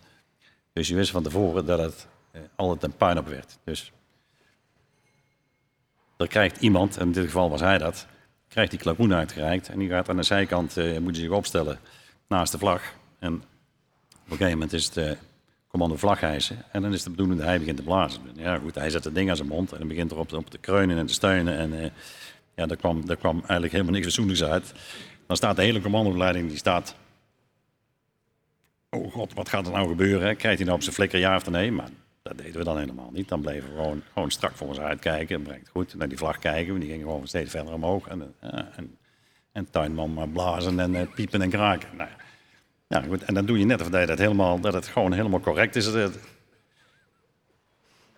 Dus je wist van tevoren dat het eh, altijd een puinhoop werd. Dus er krijgt iemand, en in dit geval was hij dat, krijgt die klapoen uitgereikt en die gaat aan de zijkant, eh, moet je zich opstellen naast de vlag. En op een gegeven moment is het eh, commando vlag hijsen en dan is de bedoeling dat hij begint te blazen. Ja goed, hij zet het ding aan zijn mond en dan begint erop op te kreunen en te steunen en eh, ja, daar kwam, kwam eigenlijk helemaal niks fatsoenlijks uit. Dan staat de hele commandoleiding, die staat... Oh god, wat gaat er nou gebeuren? Krijgt hij nou op zijn flikker ja of nee? Maar dat deden we dan helemaal niet. Dan bleven we gewoon, gewoon strak voor ons uitkijken. En brengt goed. Naar die vlag kijken. Die ging gewoon steeds verder omhoog. En, eh, en, en tuinman maar blazen en eh, piepen en kraken. Nou, goed. En dan doe je net of dat, dat, helemaal, dat het gewoon helemaal correct is.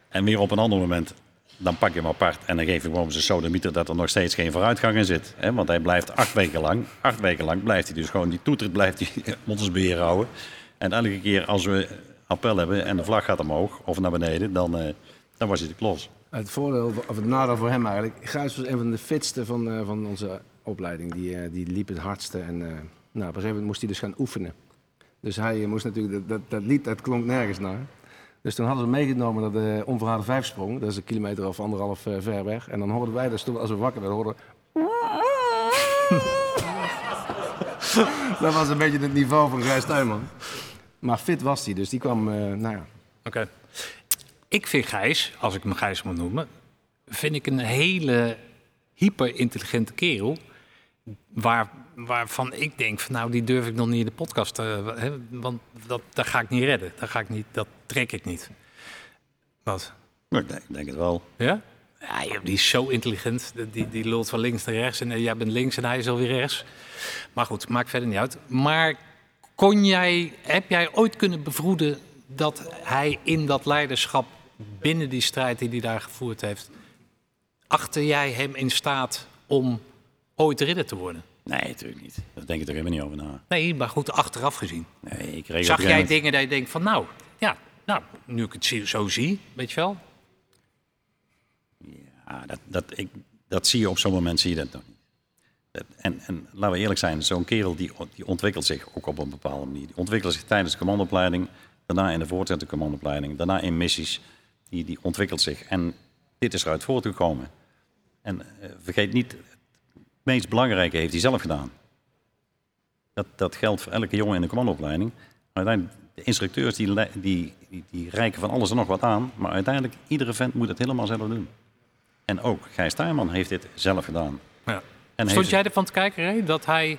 En weer op een ander moment, dan pak je hem apart en dan geef je gewoon zijn sodemieter dat er nog steeds geen vooruitgang in zit. Want hij blijft acht weken lang, acht weken lang blijft hij dus gewoon die toeter blijft hij ons beheer houden. En elke keer als we appel hebben en de vlag gaat omhoog of naar beneden, dan, eh, dan was hij de klos. Het voordeel, of het nadeel voor hem eigenlijk. Gijs was een van de fitste van, eh, van onze opleiding. Die, eh, die liep het hardste. En nou, op een gegeven moment moest hij dus gaan oefenen. Dus hij moest natuurlijk, dat, dat, dat lied dat klonk nergens naar. Dus toen hadden ze meegenomen naar de onverhaalde vijfsprong. Dat is een kilometer of anderhalf ver weg. En dan hoorden wij, dus als we wakker werden, hoorden Dat was een beetje het niveau van Gijs Tuinman. Maar fit was hij, dus die kwam, eh, nou ja, Oké. Ik vind Gijs, als ik hem Gijs moet noemen, vind ik een hele hyper-intelligente kerel. Waar, waarvan ik denk, van, nou, die durf ik nog niet in de podcast te... hè, want dat, dat ga ik niet redden. Dat, ga ik niet, dat trek ik niet. Wat? Ik denk, het wel. Ja? Ja, die is zo intelligent. Die, die lult van links naar rechts. En eh, jij bent links en hij is alweer rechts. Maar goed, maakt verder niet uit. Maar kon jij, heb jij ooit kunnen bevroeden dat hij in dat leiderschap binnen die strijd die hij daar gevoerd heeft, achter jij hem in staat om ooit ridder te worden? Nee, natuurlijk niet. Daar denk ik toch helemaal niet over na. Nee, maar goed, achteraf gezien. Nee, ik kreeg Zag jij moment- dingen dat je denkt van, nou, ja, nou, nu ik het zo zie, weet je wel? Ja, dat, dat, ik, dat zie je op zo'n moment zie je dat nog niet. En, en laten we eerlijk zijn, zo'n kerel die, die ontwikkelt zich ook op een bepaalde manier. Die ontwikkelt zich tijdens de commandoopleiding, daarna in de voortzettende commandoopleiding, daarna in missies. Die, die ontwikkelt zich. En dit is eruit voortgekomen. En eh, vergeet niet, het meest belangrijke heeft hij zelf gedaan. Dat, dat geldt voor elke jongen in de commandoopleiding. Maar uiteindelijk, de instructeurs die, die, die reiken van alles en nog wat aan. Maar uiteindelijk, iedere vent moet het helemaal zelf doen. En ook Gijs Tuinman heeft dit zelf gedaan. Ja. En Stond heeft jij ervan te kijken, Ray, dat hij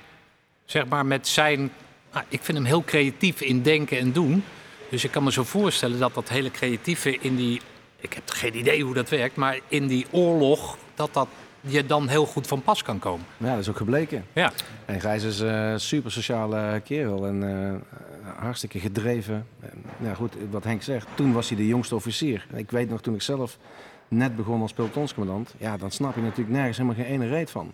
zeg maar met zijn... ah, ik vind hem heel creatief in denken en doen. Dus ik kan me zo voorstellen dat dat hele creatieve in die... Ik heb geen idee hoe dat werkt, maar in die oorlog... dat dat je dan heel goed van pas kan komen. Ja, dat is ook gebleken. Ja. En Gijs is een super sociale kerel en eh, hartstikke gedreven. En, ja, goed, wat Henk zegt, toen was hij de jongste officier. En ik weet nog, toen ik zelf net begon als pelotonscommandant, ja, dan snap je natuurlijk nergens helemaal geen ene reet van.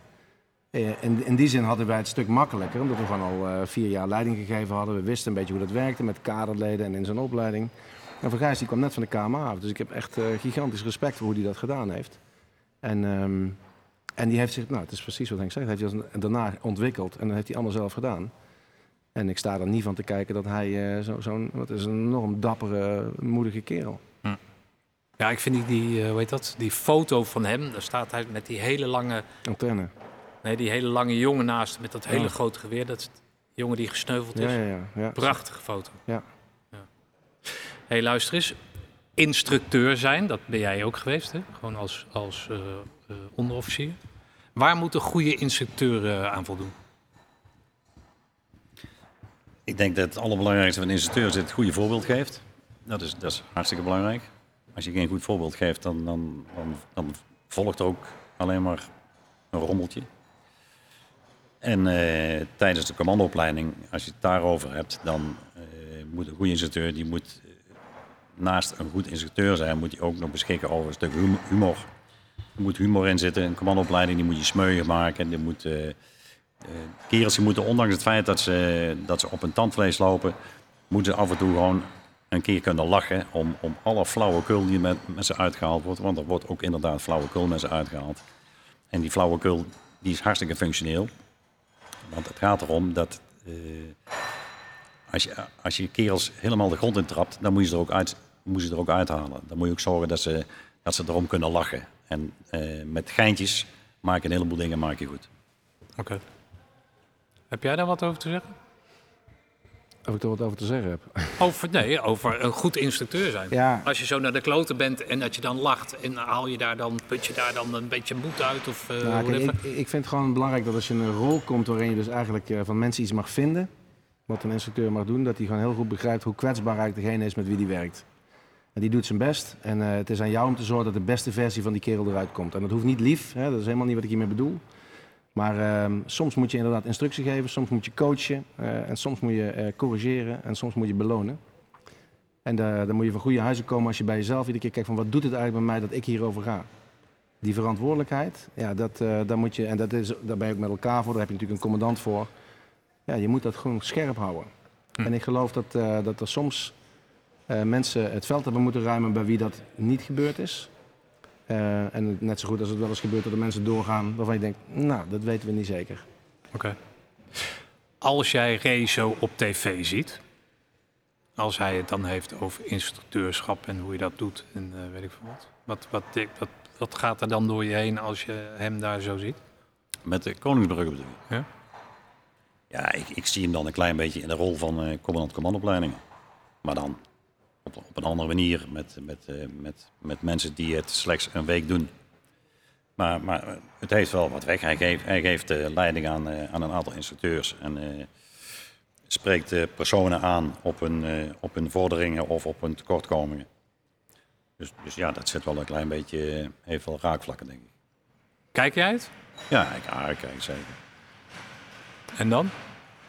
Eh, in, in die zin hadden wij het stuk makkelijker, omdat we gewoon al eh, vier jaar leiding gegeven hadden. We wisten een beetje hoe dat werkte met kaderleden en in zijn opleiding. En Van Gijs die kwam net van de KMA af, dus ik heb echt eh, gigantisch respect voor hoe hij dat gedaan heeft. En, ehm, en die heeft zich, nou het is precies wat Henk zegt, heeft hij daarna ontwikkeld en dat heeft hij allemaal zelf gedaan. En ik sta er niet van te kijken dat hij zo- zo'n, wat is een enorm dappere, moedige kerel. Ja, ik vind die, die, hoe heet dat? die foto van hem, daar staat hij met die hele lange, Antenne. Nee, die hele lange jongen naast met dat hele Ja. grote geweer. Dat is de jongen die gesneuveld is. Ja, ja, ja. ja. Prachtige foto. Ja. ja. hey, luister eens. Instructeur zijn, dat ben jij ook geweest, hè? Gewoon als, als eh, eh, onderofficier. Waar moet een goede instructeur eh, aan voldoen? Ik denk dat het allerbelangrijkste van een instructeur is dat het goede voorbeeld geeft. Dat is, dat is hartstikke belangrijk. Als je geen goed voorbeeld geeft, dan, dan, dan, dan volgt er ook alleen maar een rommeltje. En eh, tijdens de commandoopleiding, als je het daarover hebt, dan eh, moet een goede instructeur, die moet eh, naast een goed instructeur zijn, moet hij ook nog beschikken over een stuk hum- humor. Er moet humor in zitten. Een commandoopleiding die moet je smeuïg maken. Die moet, kerels die moeten, ondanks het feit dat ze, dat ze op een tandvlees lopen, moeten ze af en toe gewoon een keer kunnen lachen om, om alle flauwekul die met, met ze uitgehaald wordt. Want er wordt ook inderdaad flauwekul met ze uitgehaald. En die flauwekul die is hartstikke functioneel. Want het gaat erom dat eh, als, je, als je kerels helemaal de grond in trapt, dan moet je ze er ook, uit, moet je er ook uithalen. Dan moet je ook zorgen dat ze, dat ze erom kunnen lachen. En eh, met geintjes maak je een heleboel dingen maak je goed. Oké. Heb jij daar wat over te zeggen? Of ik er wat over te zeggen heb. Over, nee, over een goed instructeur zijn. Ja. Als je zo naar de kloten bent en dat je dan lacht en haal je daar dan, put je daar dan een beetje moed uit of eh Nou, kijk, ik, ik vind het gewoon belangrijk dat als je in een rol komt waarin je dus eigenlijk eh, van mensen iets mag vinden, wat een instructeur mag doen, dat hij gewoon heel goed begrijpt hoe kwetsbaar eigenlijk degene is met wie die werkt. En die doet zijn best en eh, het is aan jou om te zorgen dat de beste versie van die kerel eruit komt. En dat hoeft niet lief, hè, dat is helemaal niet wat ik hiermee bedoel. Maar ehm, soms moet je inderdaad instructie geven, soms moet je coachen eh, en soms moet je eh, corrigeren en soms moet je belonen. En eh, dan moet je van goede huizen komen als je bij jezelf iedere keer kijkt van wat doet het eigenlijk bij mij dat ik hierover ga. Die verantwoordelijkheid, ja, dat, eh daar moet je, en dat is, daar ben je ook met elkaar voor, daar heb je natuurlijk een commandant voor. Ja, je moet dat gewoon scherp houden. En ik geloof dat, dat er soms mensen het veld hebben moeten ruimen bij wie dat niet gebeurd is. Eh, en net zo goed als het wel eens gebeurt dat er mensen doorgaan waarvan je denkt, nou, dat weten we niet zeker. Oké. Als jij Rezo op tv ziet, als hij het dan heeft over instructeurschap en hoe je dat doet en eh, weet ik veel wat. Wat, wat, wat, wat gaat er dan door je heen als je hem daar zo ziet? Met de Koningsbrug bedoel je? Ja? Ja, ik, ik zie hem dan een klein beetje in de rol van eh commandant commandopleidingen. Maar dan op, op een andere manier met, met, eh, met, met mensen die het slechts een week doen. Maar, maar het heeft wel wat weg. Hij geeft, hij geeft eh, leiding aan, eh, aan een aantal instructeurs. En spreekt personen aan op hun, op hun vorderingen of op hun tekortkomingen. Dus, dus ja, dat zit wel een klein beetje, heeft wel raakvlakken, denk ik. Kijk jij het? Ja, ik, ik kijk zeker. En dan?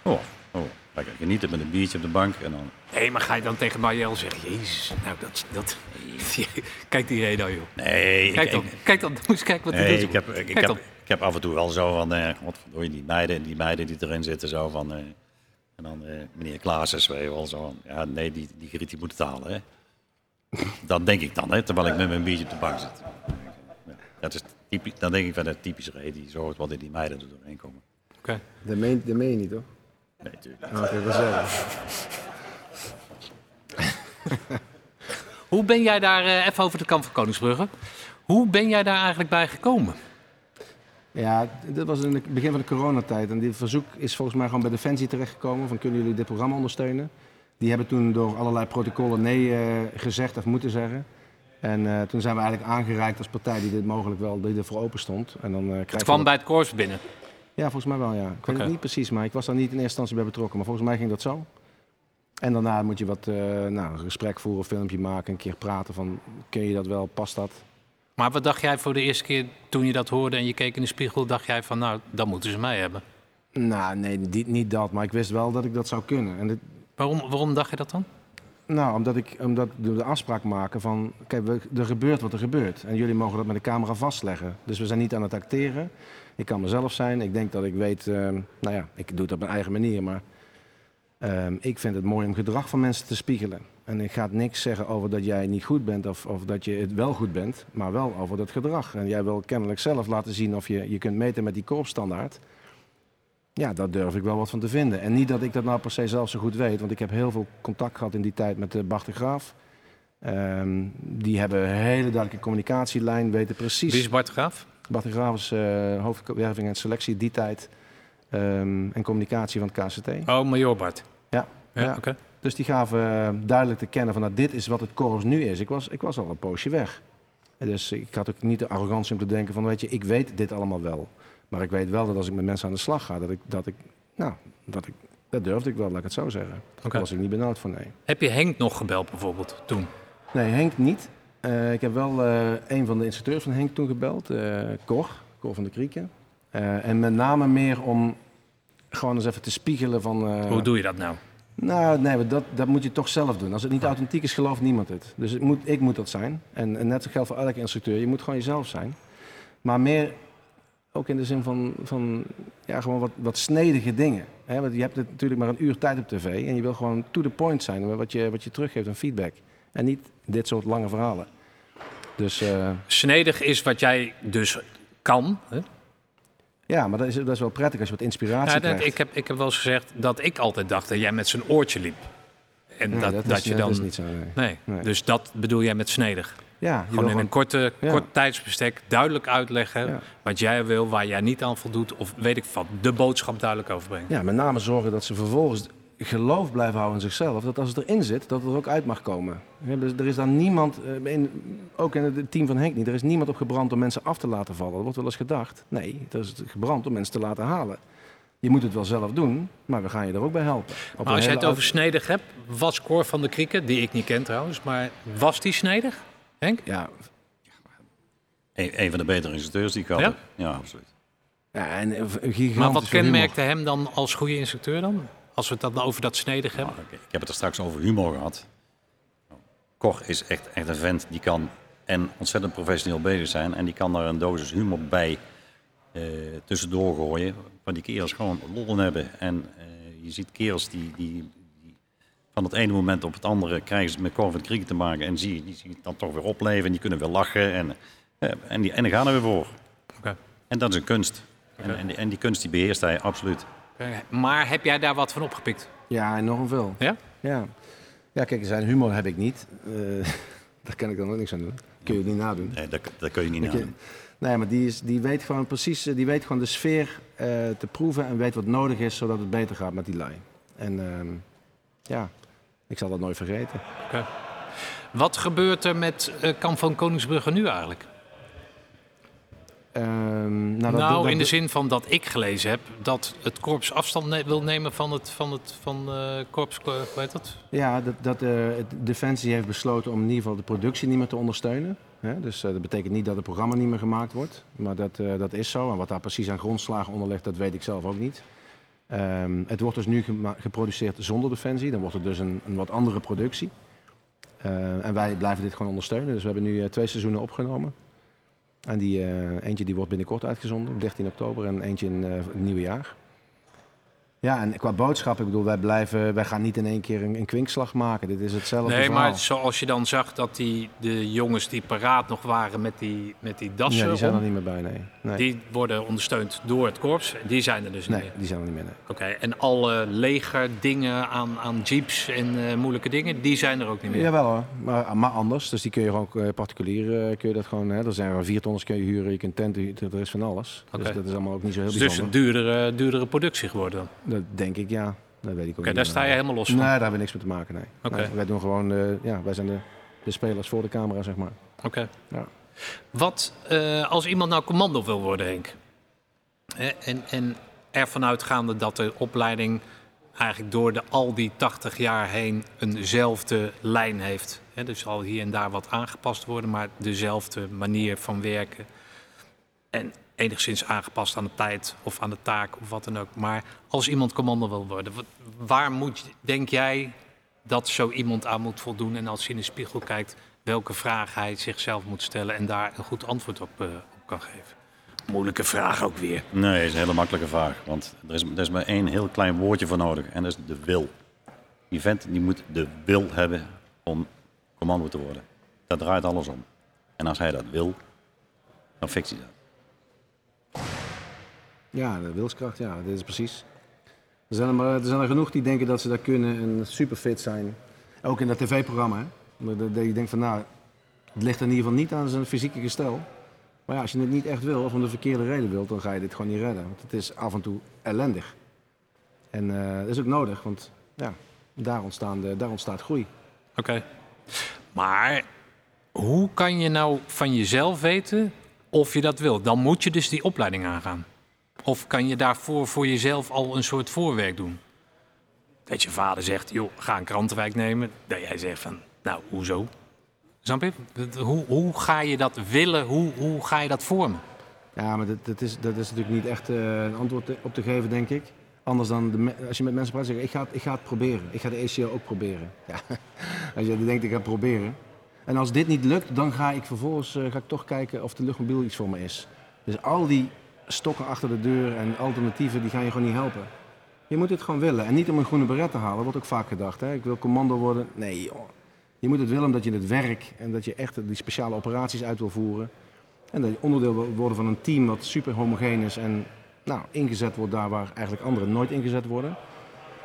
Oh, oh. Lekker genieten met een biertje op de bank en dan Nee, maar ga je dan tegen Marielle zeggen, jezus, nou dat, dat... Kijk die reden joh. Nee, ik, Kijk dan, ik, kijk dan, moet eens kijken wat hij nee, doet. ik, heb, ik, ik Kijk heb, ik heb af en toe wel zo van, eh, wat verdorie, die meiden, die meiden die erin zitten, zo van, eh, en dan eh, meneer Klaassen, weet je wel, zo van, ja, nee, die, die griet die moet het halen, hè. Dat denk ik dan, hè, terwijl ik met mijn biertje op de bank zit. Ja, Dat is typisch, dan denk ik van de typische reden, die zorgt wat in die meiden er doorheen komen. Oké. Dat meen, dat meen je niet, hoor. Nee, natuurlijk. Ik wil zeggen. Hoe ben jij daar, eh, even over de kamp van Koningsbrugge. Hoe ben jij daar eigenlijk bij gekomen? Ja, dit was in het begin van de coronatijd. En dit verzoek is volgens mij gewoon bij Defensie terechtgekomen. Van kunnen jullie dit programma ondersteunen? Die hebben toen door allerlei protocollen nee eh, gezegd of moeten zeggen. En eh, toen zijn we eigenlijk aangereikt als partij die dit mogelijk wel, die ervoor open stond. En dan, eh, krijg Het kwam dat- bij het korps binnen. Ja, volgens mij wel, ja. Ik weet het niet precies, maar ik was daar niet in eerste instantie bij betrokken. Maar volgens mij ging dat zo. En daarna moet je wat, eh, nou, een gesprek voeren, een filmpje maken, een keer praten van, kun je dat wel, past dat? Maar wat dacht jij voor de eerste keer toen je dat hoorde en je keek in de spiegel? Dacht jij van, nou, dan moeten ze mij hebben. Nou, nee, die- niet dat. Maar ik wist wel dat ik dat zou kunnen. En dit, Waarom, waarom dacht je dat dan? nou, omdat ik omdat we de afspraak maken van... Kijk, we- er gebeurt wat er gebeurt. En jullie mogen dat met de camera vastleggen. Dus we zijn niet aan het acteren. Ik kan mezelf zijn. Ik denk dat ik weet... ehm, nou ja, ik doe het op mijn eigen manier. Maar ehm, ik vind het mooi om gedrag van mensen te spiegelen. En ik ga niks zeggen over dat jij niet goed bent of, of dat je het wel goed bent. Maar wel over dat gedrag. En jij wil kennelijk zelf laten zien of je je kunt meten met die korpsstandaard. Ja, daar durf ik wel wat van te vinden. En niet dat ik dat nou per se zelf zo goed weet, want ik heb heel veel contact gehad in die tijd met de Bart de Graaf. Ehm, die hebben een hele duidelijke communicatielijn, weten precies. Wie is Bart Graaf? Bart de Graaf is eh hoofdwerving en selectie die tijd ehm, en communicatie van het KCT. Oh, Major Bart. Ja, Ja, ja. oké. Dus die gaven eh, duidelijk te kennen van nou, dit is wat het korps nu is. Ik was, ik was al een poosje weg. En Dus ik had ook niet de arrogantie om te denken van weet je, ik weet dit allemaal wel. Maar ik weet wel dat als ik met mensen aan de slag ga, dat ik, dat ik nou, dat ik, dat durfde ik wel, laat ik het zo zeggen. Daar was ik niet benauwd voor, nee. Heb je Henk nog gebeld bijvoorbeeld toen? Nee, Henk niet. Eh, ik heb wel eh, een van de instructeurs van Henk toen gebeld, eh Cor, Cor van de Krieken. En met name meer om gewoon eens even te spiegelen van... Hoe doe je dat nou? Nou, nee, dat, dat moet je toch zelf doen. Als het niet authentiek is, gelooft niemand het. Dus het moet, ik moet dat zijn. En, en net zo geldt voor elke instructeur. Je moet gewoon jezelf zijn. Maar meer ook in de zin van, van ja, gewoon wat, wat snedige dingen. Want je hebt het natuurlijk maar een uur tijd op tv. En je wil gewoon to the point zijn met wat je, wat je teruggeeft aan feedback. En niet dit soort lange verhalen. Dus eh, Snedig is wat jij dus kan. Hè? ja, maar dat is, dat is wel prettig als je wat inspiratie Ja, dat, krijgt. ik, heb, ik heb wel eens gezegd dat ik altijd dacht dat jij met zijn oortje liep. En Nee, dat, dat, dat, is, je dat dan. is niet zo. Nee. Nee. Nee. dus dat bedoel jij met snedig. Ja, Gewoon in een korte, Ja. kort tijdsbestek duidelijk uitleggen Ja. wat jij wil, waar jij niet aan voldoet. Of weet ik wat, de boodschap duidelijk overbrengen. Ja, met name zorgen dat ze vervolgens geloof blijven houden in zichzelf. Dat als het erin zit, dat het er ook uit mag komen. Ja, dus er is dan niemand, eh, in, ook in het team van Henk niet, er is niemand op gebrand om mensen af te laten vallen. Dat wordt wel eens gedacht. Nee, er is gebrand om mensen te laten halen. Je moet het wel zelf doen, maar we gaan je er ook bij helpen. Op Maar een als jij het over snedig hebt, was Cor van de Krieken, die ik niet ken trouwens, maar was die snedig? Henk? Ja, Een, een van de betere instructeurs die ik had. Ja? Ja, absoluut. ja, en gigantisch Maar wat humor. kenmerkte hem dan als goede instructeur dan? Als we het dan over dat snedig hebben. Nou, ik, heb het er straks over humor gehad. Cor is echt, echt een vent die kan en ontzettend professioneel bezig zijn. En die kan daar een dosis humor bij eh, tussendoor gooien. Waar die kerels gewoon lol hebben. En eh, je ziet kerels die, die, die van het ene moment op het andere krijgen ze het met Cor van Krieken te maken. En zie, die zie je dan toch weer opleven en die kunnen weer lachen. En, eh, en, die, en dan gaan er weer voor. Oké. En dat is een kunst. En, en, die, en die kunst die beheerst hij absoluut. Maar heb jij daar wat van opgepikt? Ja, enorm veel. Ja? Ja. ja, kijk, zijn humor heb ik niet. Eh, daar kan ik dan ook niks aan doen. Kun je het niet nadoen. Nee, dat, dat kun je niet je, nadoen. Nee, maar die, is, die weet gewoon precies, eh, die weet gewoon de sfeer eh, te proeven en weet wat nodig is zodat het beter gaat met die lui. En ehm, ja, ik zal dat nooit vergeten. Wat gebeurt er met eh, Kamp van Koningsbrugge nu eigenlijk? Ehm, nou, Nou, dat- in de zin van dat ik gelezen heb dat het korps afstand ne- wil nemen van het, van het van, eh, korps, eh, hoe heet dat? Ja, dat, dat eh, Defensie heeft besloten om in ieder geval de productie niet meer te ondersteunen. Hè? Dus dat betekent niet dat het programma niet meer gemaakt wordt. Maar dat, dat is zo. En wat daar precies aan grondslagen onder ligt, dat weet ik zelf ook niet. Ehm, het wordt dus nu geproduceerd zonder Defensie. Dan wordt het dus een, een wat andere productie. Eh, en wij blijven dit gewoon ondersteunen. Dus we hebben nu twee seizoenen opgenomen. En die, eh, eentje die wordt binnenkort uitgezonden, 13 oktober. En eentje in eh, het nieuwe jaar. Ja, en qua boodschap, ik bedoel, wij, blijven, wij gaan niet in één keer een, een kwinkslag maken. Dit is hetzelfde Nee, verhaal. maar zoals je dan zag dat die, de jongens die paraat nog waren met die, met die dassen, Ja, die zijn om, er niet meer bij, nee. nee. die worden ondersteund door het korps. Die zijn er dus niet nee, meer. die zijn er niet meer, nee. Oké, en alle legerdingen aan, aan jeeps en eh, moeilijke dingen, die zijn er ook niet meer. Jawel hoor, maar, maar anders. Dus die kun je gewoon eh, particulier, eh, kun je dat gewoon, hè. Er zijn er vier tonners kun je huren, je kunt tenten, er is van alles. Dus dat is allemaal ook niet zo heel Het is dus bijzonder. een duurdere, duurdere productie geworden. Dat denk ik, ja. Dat weet ik ook Oké, niet. daar sta je helemaal los van. Nee, daar hebben we niks mee te maken, nee. Wij doen gewoon, eh, ja, wij zijn de, de spelers voor de camera, zeg maar. Oké. Ja. Wat eh, als iemand nou commando wil worden, Henk? Hè, en, en ervan uitgaande dat de opleiding eigenlijk door de, al die 80 jaar heen eenzelfde lijn heeft. Hè, dus zal hier en daar wat aangepast worden, maar dezelfde manier van werken. En enigszins aangepast aan de tijd of aan de taak of wat dan ook. Maar als iemand commando wil worden, waar moet, denk jij dat zo iemand aan moet voldoen? En als je in de spiegel kijkt, welke vraag hij zichzelf moet stellen en daar een goed antwoord op, eh, op kan geven? Moeilijke vraag ook weer. Nee, dat is een hele makkelijke vraag. Want er is, er is maar één heel klein woordje voor nodig. En dat is de wil. Die vent die moet de wil hebben om commando te worden. Daar draait alles om. En als hij dat wil, dan fixt hij dat. Ja, de wilskracht, ja, dit is precies. Er zijn er, maar, er zijn er genoeg die denken dat ze dat kunnen en super fit zijn. Ook in dat tv-programma. Dat- je denkt van nou, het ligt in ieder geval niet aan zijn fysieke gestel. Maar ja, als je het niet echt wil of om de verkeerde reden wilt, dan ga je dit gewoon niet redden. Want het is af en toe ellendig. En eh, dat is ook nodig, want ja, daar, ontstaan de, daar ontstaat groei. Oké. Maar hoe kan je nou van jezelf weten of je dat wil? Dan moet je dus die opleiding aangaan. Of kan je daarvoor voor jezelf al een soort voorwerk doen? Dat je vader zegt, joh, ga een krantenwijk nemen. Dat jij zegt van, nou, hoezo? Snap Hoe, hoe ga je dat willen? Hoe, hoe ga je dat vormen? Ja, maar dat, dat, is, dat is natuurlijk niet echt eh, een antwoord op te geven, denk ik. Anders dan de, als je met mensen praat, zeg je, ik ga, ik ga het proberen. Ik ga de ECO ook proberen. Ja. Als je denkt, ik ga het proberen. En als dit niet lukt, dan ga ik vervolgens eh, ga ik toch kijken of de luchtmobiel iets voor me is. Dus al die stokken achter de deur en alternatieven, die gaan je gewoon niet helpen. Je moet het gewoon willen. En niet om een groene beret te halen, wordt ook vaak gedacht. Hè? Ik wil commando worden. Nee, joh. Je moet het willen omdat je het werk en dat je echt die speciale operaties uit wil voeren. En dat je onderdeel wil worden van een team dat super homogeen is en nou, ingezet wordt daar waar eigenlijk anderen nooit ingezet worden.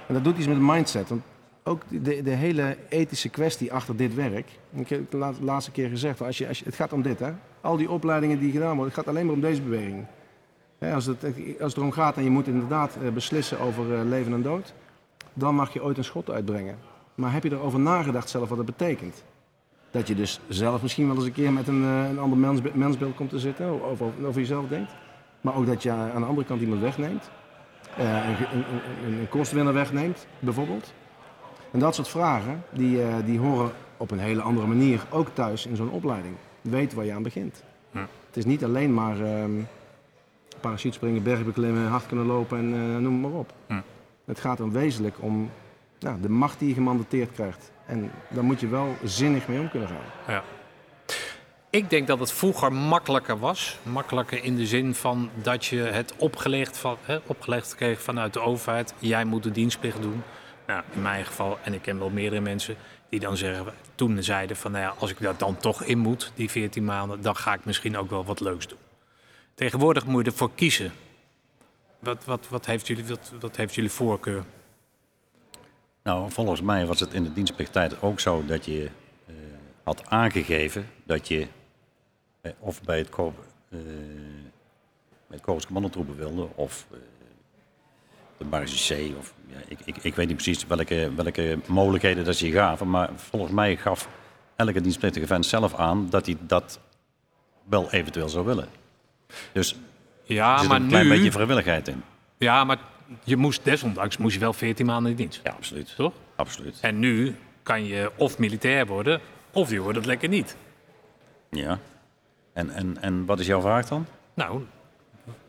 En dat doet iets met de mindset. Want ook de, de hele ethische kwestie achter dit werk. Ik heb de laat- laatste keer gezegd, als je, als je, het gaat om dit. Hè? Al die opleidingen die gedaan worden, het gaat alleen maar om deze beweging. Als, het, als het erom gaat en je moet inderdaad eh, beslissen over eh, leven en dood, dan mag je ooit een schot uitbrengen. Maar heb je erover nagedacht zelf wat het betekent? Dat je dus zelf misschien wel eens een keer met een, eh, een ander mensbe- mensbeeld komt te zitten, o- over, jezelf denkt. Maar ook dat je aan de andere kant iemand wegneemt. Een, een, een, wegneemt, bijvoorbeeld. En dat soort vragen, die, eh, die horen op een hele andere manier ook thuis in zo'n opleiding. Weet waar je aan begint. Hm. Het is niet alleen maar ehm parachutespringen, bergbeklimmen, hard kunnen lopen en eh, noem maar op. Het gaat dan wezenlijk om nou, de macht die je gemandateerd krijgt. En daar moet je wel zinnig mee om kunnen gaan. Ja. Ik denk dat het vroeger makkelijker was. Makkelijker in de zin van dat je het opgelegd, van, hè, opgelegd kreeg vanuit de overheid. Jij moet de dienstplicht doen. Nou, in mijn geval, en ik ken wel meerdere mensen die dan zeggen, toen zeiden van nou ja, als ik daar dan toch in moet, die 14 maanden, dan ga ik misschien ook wel wat leuks doen. Tegenwoordig moet je ervoor kiezen. Wat, wat, wat, heeft, jullie, wat, heeft jullie voorkeur? Nou, volgens mij was het in de dienstplichttijd ook zo dat je eh, had aangegeven dat je eh, of bij het, ko- eh bij het wilde of de Marge C. Of, ja, ik, ik, ik weet niet precies welke, welke mogelijkheden dat ze je gaven, maar volgens mij gaf elke dienstplichtige vent zelf aan dat hij dat wel eventueel zou willen. Dus er Ja, zit maar een klein nu, beetje vrijwilligheid in. ja, maar je moest desondanks moest je wel 14 maanden in dienst. Ja, absoluut. Toch? Absoluut. En nu kan je of militair worden, of je wordt het lekker niet. Ja. En, en, en wat is jouw vraag dan? Nou,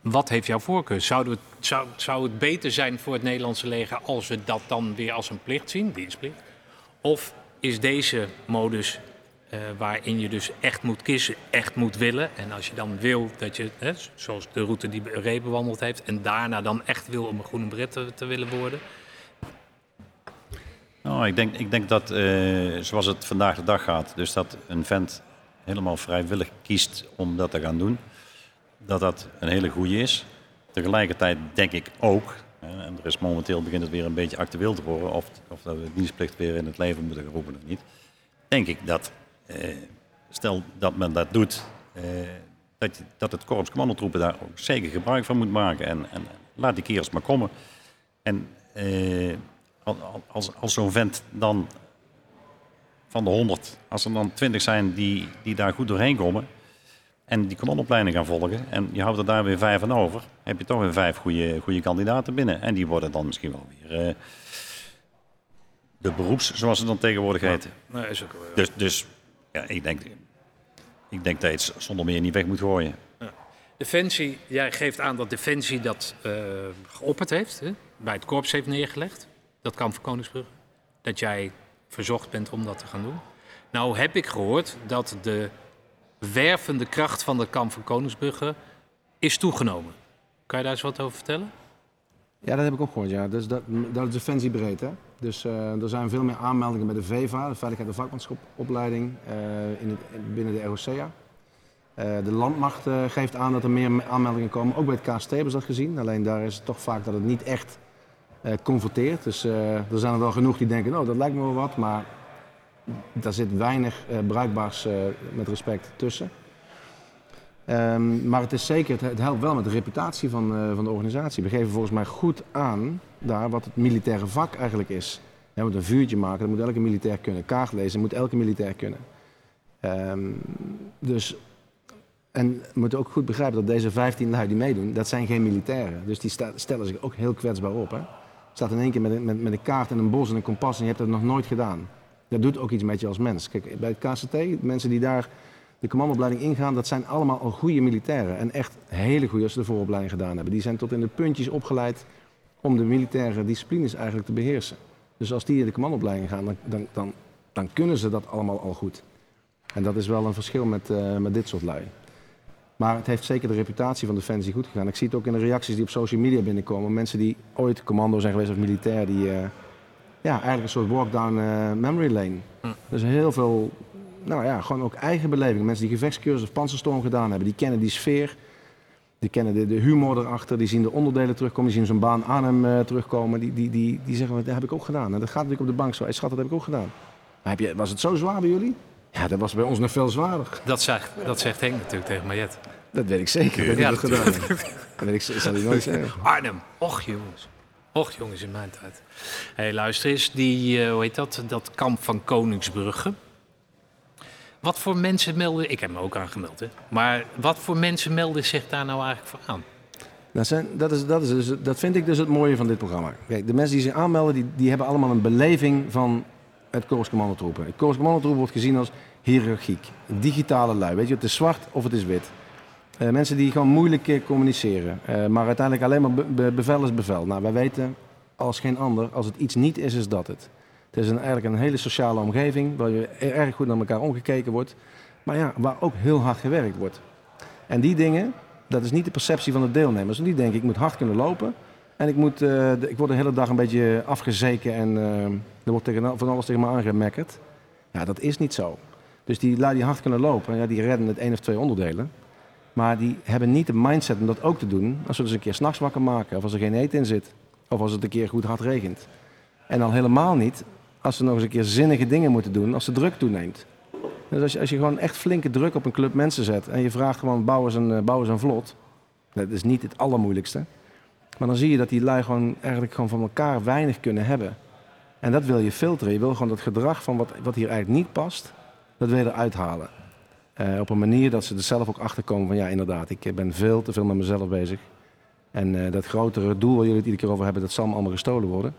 wat heeft jouw voorkeur? Zou het, zou, het beter zijn voor het Nederlandse leger als we dat dan weer als een plicht zien, dienstplicht? Of is deze modus eh, waarin je dus echt moet kiezen, echt moet willen? En als je dan wil dat je, hè, zoals de route die Ray bewandeld heeft, en daarna dan echt wil om een groene bret te, te willen worden? Nou, ik denk, ik denk dat, eh, zoals het vandaag de dag gaat, dus dat een vent helemaal vrijwillig kiest om dat te gaan doen, dat dat een hele goede is. Tegelijkertijd denk ik ook, en er is momenteel begint het weer een beetje actueel te worden, of, of dat we de dienstplicht weer in het leven moeten roepen of niet, denk ik dat, eh, stel dat men dat doet, eh, dat, dat het korps commandotroepen daar ook zeker gebruik van moet maken. En, en laat die kerels maar komen. En eh, al- als, als zo'n vent dan van de 100, als er dan 20 zijn die, die daar goed doorheen komen, en die kanonopleiding gaan volgen. En je houdt er daar weer vijf aan over. Heb je toch weer vijf goede, goede kandidaten binnen. En die worden dan misschien wel weer eh, de beroeps, zoals ze dan tegenwoordig heten. Nee, is ook, wel- Dus, dus ja, ik, denk, ik denk dat je het zonder meer niet weg moet gooien. Defensie, jij geeft aan dat Defensie dat eh geopperd heeft, hè? bij het korps heeft neergelegd. Dat kan voor Koningsbrugge. Dat jij verzocht bent om dat te gaan doen. Nou heb ik gehoord dat de wervende kracht van de kamp van Koningsbrugge is toegenomen. Kan je daar eens wat over vertellen? Ja, dat heb ik ook gehoord. Ja. Dus dat, dat is defensiebreed. Hè? Dus eh, er zijn veel meer aanmeldingen bij de VEVA, de Veiligheid en Vakmanschapopleiding, eh, binnen de ROCA. Eh, de landmacht geeft aan dat er meer aanmeldingen komen. Ook bij het KST hebben ze dat gezien. Alleen daar is het toch vaak dat het niet echt converteert. Dus er zijn er wel genoeg die denken, nou dat lijkt me wel wat. Maar daar zit weinig eh, bruikbaars eh, met respect tussen. Ehm, maar het is zeker, het, helpt wel met de reputatie van, eh, van de organisatie. We geven volgens mij goed aan daar wat het militaire vak eigenlijk is. Je moet een vuurtje maken, dat moet elke militair kunnen. Kaart lezen moet elke militair kunnen. Ehm, dus, en we moeten ook goed begrijpen dat deze 15 lui die meedoen, dat zijn geen militairen. Dus die stellen zich ook heel kwetsbaar op. Hè? staat in één keer met, een- met, met een kaart en een bos en een kompas en je hebt dat nog nooit gedaan. Dat doet ook iets met je als mens. Kijk, bij het KCT, mensen die daar de commandoopleiding ingaan, dat zijn allemaal al goede militairen. En echt hele goede als ze de vooropleiding gedaan hebben. Die zijn tot in de puntjes opgeleid om de militaire disciplines eigenlijk te beheersen. Dus als die in de commandoopleiding gaan, dan, dan, dan, kunnen ze dat allemaal al goed. En dat is wel een verschil met, eh, met dit soort lui. Maar het heeft zeker de reputatie van Defensie goed gegaan. Ik zie het ook in de reacties die op social media binnenkomen. Mensen die ooit commando zijn geweest of militair, die eh, ja, eigenlijk een soort walk down eh, memory lane. Hm. Dus heel veel, nou ja, gewoon ook eigen beleving. Mensen die gevechtscursus of panzerstorm gedaan hebben, die kennen die sfeer. Die kennen de, de humor erachter, die zien de onderdelen terugkomen, die zien zo'n baan aan hem eh, terugkomen. Die, die, die, die zeggen, dat heb ik ook gedaan. En dat gaat natuurlijk op de bank zo. Hey, schat, dat heb ik ook gedaan. Maar heb je, was het zo zwaar bij jullie? Ja, dat was bij ons nog veel zwaarder. Dat zegt, dat zegt Henk natuurlijk tegen Mariette. Dat weet ik zeker. Dat Ja, heb ik gedaan. Dat weet ik, zal nooit zeggen. Arnhem. Och jongens. Och jongens in mijn tijd. Hey, luister eens. Die, eh, hoe heet dat? Dat kamp van Koningsbrugge. Wat voor mensen melden... Ik heb me ook aangemeld, hè. Maar wat voor mensen melden zich daar nou eigenlijk voor aan? Dat, zijn, dat, is, dat, is dus, dat vind ik dus het mooie van dit programma. Kijk, de mensen die zich aanmelden, die, die hebben allemaal een beleving van het Korps. Het Korps wordt gezien als hiërarchiek. Digitale lui, weet je, het is zwart of het is wit. Eh, mensen die gewoon moeilijk eh, communiceren. Eh, maar uiteindelijk alleen maar be- be- bevel is bevel. Nou, wij weten als geen ander, als het iets niet is, is dat het. Het is een, eigenlijk een hele sociale omgeving, waar je erg goed naar elkaar omgekeken wordt. Maar ja, waar ook heel hard gewerkt wordt. En die dingen, dat is niet de perceptie van de deelnemers. Die denken, ik moet hard kunnen lopen. En ik, moet, ik word de hele dag een beetje afgezeken en er wordt tegen, van alles tegen me aangemekkerd. Ja, dat is niet zo. Dus die lui die hard kunnen lopen, ja, die redden het één of twee onderdelen. Maar die hebben niet de mindset om dat ook te doen als we dus een keer s'nachts wakker maken. Of als er geen eten in zit. Of als het een keer goed hard regent. En al helemaal niet als ze nog eens een keer zinnige dingen moeten doen als de druk toeneemt. Dus als je, als je gewoon echt flinke druk op een club mensen zet en je vraagt gewoon bouw eens een, eh, bouw vlot. Dat is niet het allermoeilijkste. Maar dan zie je dat die lui gewoon eigenlijk gewoon van elkaar weinig kunnen hebben. En dat wil je filteren. Je wil gewoon dat gedrag van wat, wat hier eigenlijk niet past, dat wil je eruit halen. Eh, op een manier dat ze er zelf ook achter komen van ja, inderdaad, ik ben veel te veel met mezelf bezig. En eh, dat grotere doel waar jullie het iedere keer over hebben, dat zal me allemaal gestolen worden.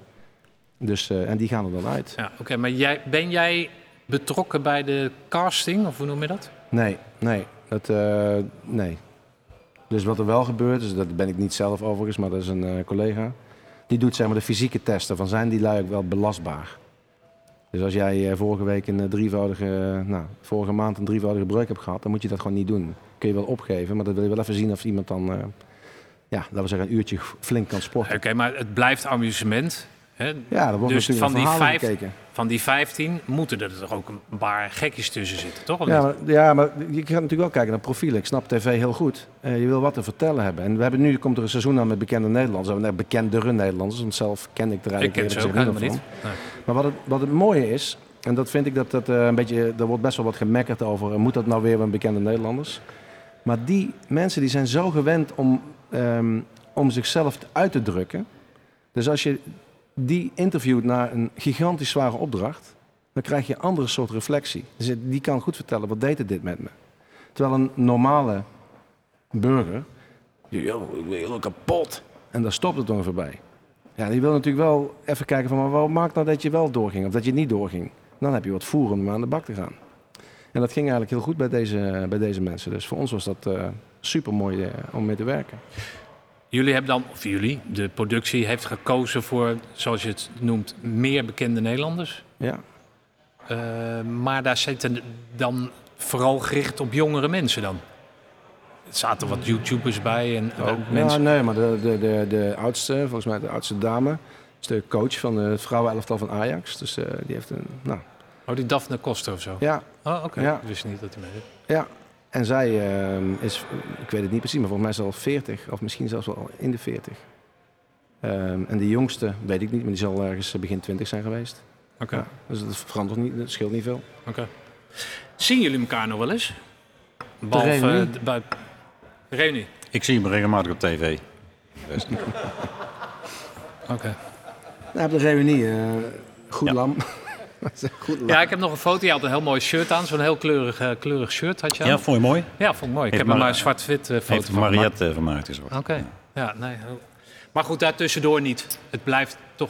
Dus, eh, en die gaan er dan uit. Ja, oké. maar jij, ben jij betrokken bij de casting? Of hoe noem je dat? Nee, nee. Dat, nee. Dus wat er wel gebeurt, dus dat ben ik niet zelf overigens, maar dat is een collega. Die doet zeg maar de fysieke testen van zijn die lui ook wel belastbaar. Dus als jij eh, vorige week een eh, drievoudige, eh, nou, vorige maand een drievoudige breuk hebt gehad, dan moet je dat gewoon niet doen. Kun je wel opgeven, maar dan wil je wel even zien of iemand dan, ja, laten we zeggen, een uurtje flink kan sporten. Oké, maar het blijft amusement. Hè? Ja, er wordt Dus natuurlijk van die, vijf, gekeken. van die 15 moeten er toch ook een paar gekjes tussen zitten, toch? Of Ja maar, ja, maar je gaat natuurlijk wel kijken naar profielen. Ik snap tv heel goed. Eh, je wil wat te vertellen hebben. En we hebben nu komt er een seizoen aan met bekende Nederlanders. We hebben bekendere Nederlanders, want zelf ken ik er ik eigenlijk ken ze ook helemaal niet. Maar wat het, wat het mooie is, en dat vind ik dat dat eh, een beetje, er wordt best wel wat gemekkerd over, eh, moet dat nou weer met bekende Nederlanders? Maar die mensen die zijn zo gewend om, ehm, om zichzelf uit te drukken. Dus als je die interviewt naar een gigantisch zware opdracht, dan krijg je een andere soort reflectie. Dus die kan goed vertellen, wat deed het dit met me? Terwijl een normale burger, die, "Yo, ik ben helemaal kapot. En daar stopt het ongeveer bij. Ja, die wil natuurlijk wel even kijken van, maar wat maakt nou dat je wel doorging of dat je niet doorging? Dan heb je wat voer om aan de bak te gaan. En dat ging eigenlijk heel goed bij deze, bij deze mensen. Dus voor ons was dat super mooi om mee te werken. Jullie hebben dan, of jullie, de productie heeft gekozen voor, zoals je het noemt, meer bekende Nederlanders. Ja, Eh, maar daar zitten dan vooral gericht op jongere mensen dan. Er zaten wat YouTubers bij en Ook, mensen. Ja, nee, maar de, de, de, de oudste, volgens mij de oudste dame, is de coach van het vrouwenelftal van Ajax. Dus eh, die heeft een, nou, Oh, die Daphne Koster of zo. ja, Oh, oké. Ja. Ik wist niet dat hij mee deed. ja. En zij ehm, is, ik weet het niet precies, maar volgens mij is ze al 40, of misschien zelfs wel in de 40. Ehm, en de jongste, weet ik niet, maar die zal ergens begin 20 zijn geweest. Oké. Ja, dus dat verandert niet, dat scheelt niet veel. oké. Zien jullie elkaar nog wel eens? Behalve reunie? eh, de- bij reunie. Ik zie hem regelmatig op tv. Oké. Nou, op de reunie, eh, goed Ja. lam. goed. Ja, ik heb nog een foto. Je had een heel mooi shirt aan. Zo'n heel kleurig, eh, kleurig shirt had je aan. ja, vond je mooi? Ja, vond ik mooi. Ik heb er maar een zwart-wit eh, foto Heeft van gemaakt. Mariette eh, vermaakt is. Oké. Ja, nee. Maar goed, daartussendoor niet. Het blijft toch...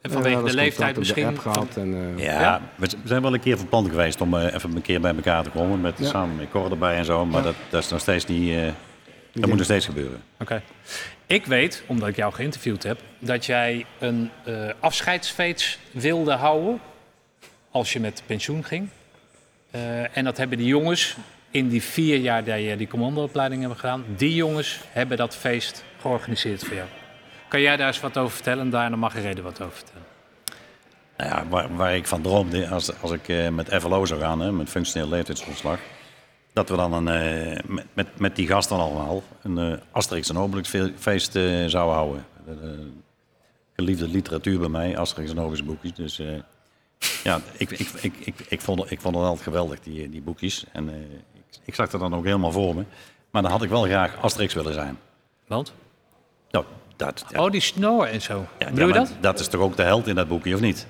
En vanwege de leeftijd misschien... De app gehad en, Ja, Ja? we zijn wel een keer van plan geweest om eh, even een keer bij elkaar te komen. Met, Ja. Samen met Cor erbij en zo. Maar dat, dat is nog steeds niet... dat moet nog steeds gebeuren. Oké. Ik weet, omdat ik jou geïnterviewd heb, dat jij een eh afscheidsfeest wilde houden als je met pensioen ging. Eh, en dat hebben die jongens in die vier jaar dat je die commandoopleiding hebben gedaan, die jongens hebben dat feest georganiseerd voor jou. Kan jij daar eens wat over vertellen en daarna mag Reden wat over vertellen? Nou ja, waar, waar ik van droomde als, als ik eh, met FLO zou gaan, hè, met functioneel leeftijdsomslag. Dat we dan een, eh, met, met, met die gasten allemaal een eh, Asterix en Obelix fe- feest eh, zouden houden. De, de geliefde literatuur bij mij, Asterix en Obelix boekjes. Dus ja, ik, ik, ik, ik, ik, vond, ik vond het altijd geweldig, die, die boekjes. En ik, ik zag er dan ook helemaal voor me. Maar dan had ik wel graag Asterix willen zijn. Want? Nou, dat, ja. Oh, die snor en zo. Ja, Bedoel je ja, dat? Dat is toch ook de held in dat boekje, of niet?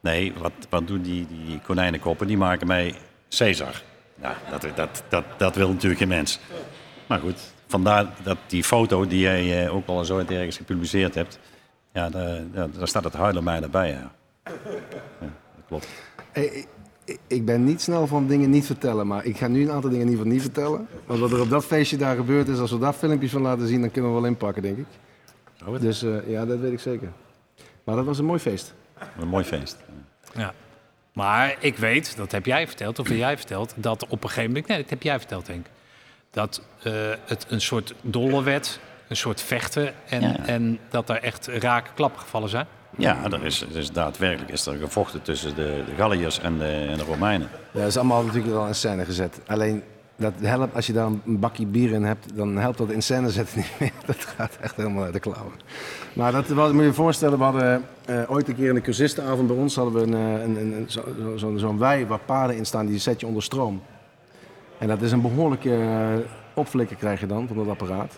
Nee, wat, wat doen die, die konijnenkoppen? Die maken mij Caesar. Ja, dat, dat, dat, dat wil natuurlijk geen mens. Maar goed, vandaar dat die foto die jij eh, ook al zo ergens gepubliceerd hebt... Ja, daar, daar, staat het huilen mij erbij, ja. ja dat klopt. Hey, ik- ben niet snel van dingen niet vertellen, maar ik ga nu een aantal dingen in ieder geval niet vertellen. Want wat er op dat feestje daar gebeurd is, als we daar filmpjes van laten zien, dan kunnen we wel inpakken, denk ik. Dus eh, ja, dat weet ik zeker. Maar dat was een mooi feest. Een mooi feest. Ja. Maar ik weet, dat heb jij verteld, of heb jij verteld, dat op een gegeven moment, nee, dat heb jij verteld denk ik, dat eh, het een soort dolle werd, een soort vechten en, Ja. en dat er echt rake klappen gevallen zijn. Ja, er is, er is daadwerkelijk is er gevochten tussen de, de Galliërs en de, en de Romeinen. Ja, dat is allemaal natuurlijk wel in scène gezet. Alleen, dat helpt, als je daar een bakje bier in hebt, dan helpt dat in scène zetten niet meer. Dat gaat echt helemaal uit de klauwen. Maar dat moet je voorstellen, we hadden eh, ooit een keer in de cursistenavond bij ons hadden we een, eh, een, een, een, zo- zo- zo'n zo'n wei waar paarden in staan, die zet je onder stroom. En dat is een behoorlijke uh, opflikker krijg je dan van dat apparaat.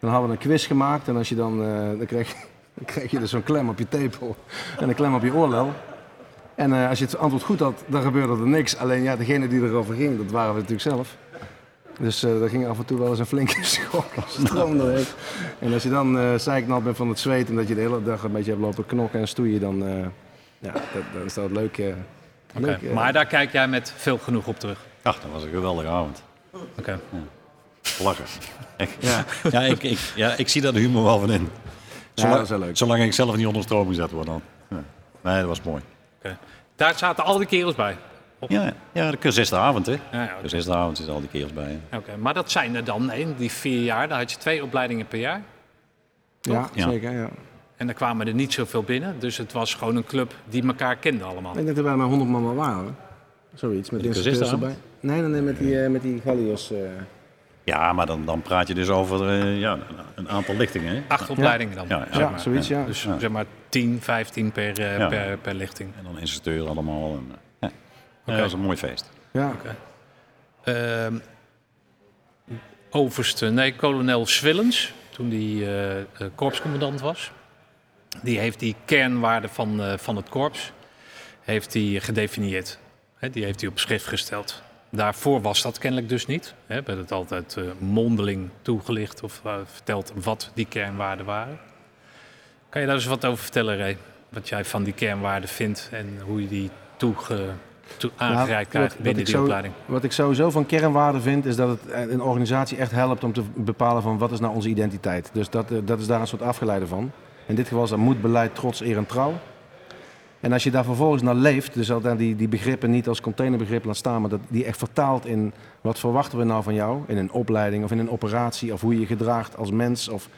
Dan hadden we een quiz gemaakt en als je dan, eh, dan, kreeg, dan kreeg je dus zo'n klem op je tepel en een klem op je oorlel. En eh, als je het antwoord goed had, dan gebeurde er niks. Alleen ja, degene die erover ging, dat waren we natuurlijk zelf. Dus eh er ging af en toe wel eens een flinke stroom doorheen. En als je dan eh zeiknat bent van het zweet en dat je de hele dag een beetje hebt lopen knokken en stoeien, dan, eh, ja, dat, dan is dat leuk. Oké, leuk. Maar daar kijk jij met veel genoeg op terug. Ach, dat was een geweldige avond. Oké. Lachen. Echt. Ja. Ja, ik, ik, ja, ik zie daar de humor wel van in. Ja, dat is wel leuk. Zolang ik zelf niet onder stroom gezet word dan. Ja. Nee, dat was mooi. oké. Daar zaten al die kerels bij. Ja, ja de cursistenavond, hè. Ja, ja, cursistenavond zitten al die kerels bij. Oké, Maar dat zijn er dan, in die vier jaar, dan had je twee opleidingen per jaar. ja, Ja. zeker. Ja. En dan kwamen er niet zoveel binnen. Dus het was gewoon een club die elkaar kende allemaal. Ik denk dat wij maar 100 man wel waren. Zoiets, met de cursistenavond? erbij. Nee, nee, nee, met die, eh, met die Galliërs. eh. Ja, maar dan, dan praat je dus over eh, ja, een aantal lichtingen, hè. Acht opleidingen dan. Ja, ja. zeg ja, maar. zoiets, ja. Dus Ja. zeg maar 10, 15 per, eh, Ja. per, per lichting. En dan instructeur allemaal. En, ja. Ja, dat was een mooi feest. Ja. Ehm overste, nee, kolonel Swillens, toen die eh, eh, korpscommandant was. Die heeft die kernwaarden van, eh, van het korps heeft die gedefinieerd. Hè, die heeft hij op schrift gesteld. daarvoor was dat kennelijk dus niet. Hè, werd het altijd eh, mondeling toegelicht of uh, verteld wat die kernwaarden waren. Kan je daar eens wat over vertellen, Ray? Wat jij van die kernwaarden vindt en hoe je die toege, toe, aangereikt Nou, krijgt binnen die zo, opleiding? Wat ik sowieso van kernwaarden vind, is dat het eh, een organisatie echt helpt om te bepalen van wat is nou onze identiteit. Dus dat, eh, dat is daar een soort afgeleide van. In dit geval is dat moed, beleid, trots, eer en trouw. En als je daar vervolgens naar leeft, dus al dan die, die begrippen niet als containerbegrip laat staan, maar dat die echt vertaalt in wat verwachten we nou van jou in een opleiding of in een operatie of hoe je je gedraagt als mens, of,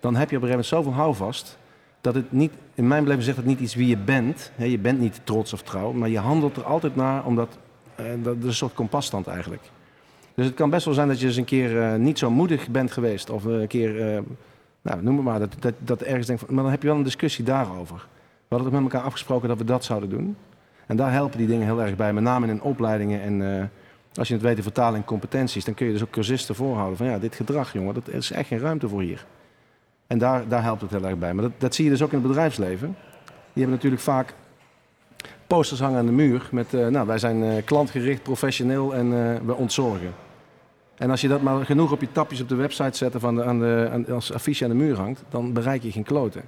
dan heb je op een gegeven moment zoveel houvast dat het niet, in mijn beleving zegt het niet iets wie je bent. Je bent niet trots of trouw, maar je handelt er altijd naar omdat eh, dat is een soort kompasstand eigenlijk. Dus het kan best wel zijn dat je eens een keer eh, niet zo moedig bent geweest of een keer, eh, nou, noem het maar, dat, dat, dat ergens denkt van, maar dan heb je wel een discussie daarover. We hadden het met elkaar afgesproken dat we dat zouden doen. En daar helpen die dingen heel erg bij, met name in opleidingen. En eh, als je het weet te vertalen in competenties, dan kun je dus ook cursisten voorhouden van ja, dit gedrag, jongen, dat is echt geen ruimte voor hier. En daar, daar helpt het heel erg bij. Maar dat, dat zie je dus ook in het bedrijfsleven. Die hebben natuurlijk vaak posters hangen aan de muur met, eh, nou, wij zijn eh, klantgericht, professioneel en eh, we ontzorgen. En als je dat maar genoeg op je tapjes op de website zet of aan de, aan de, als affiche aan de muur hangt, dan bereik je geen kloten.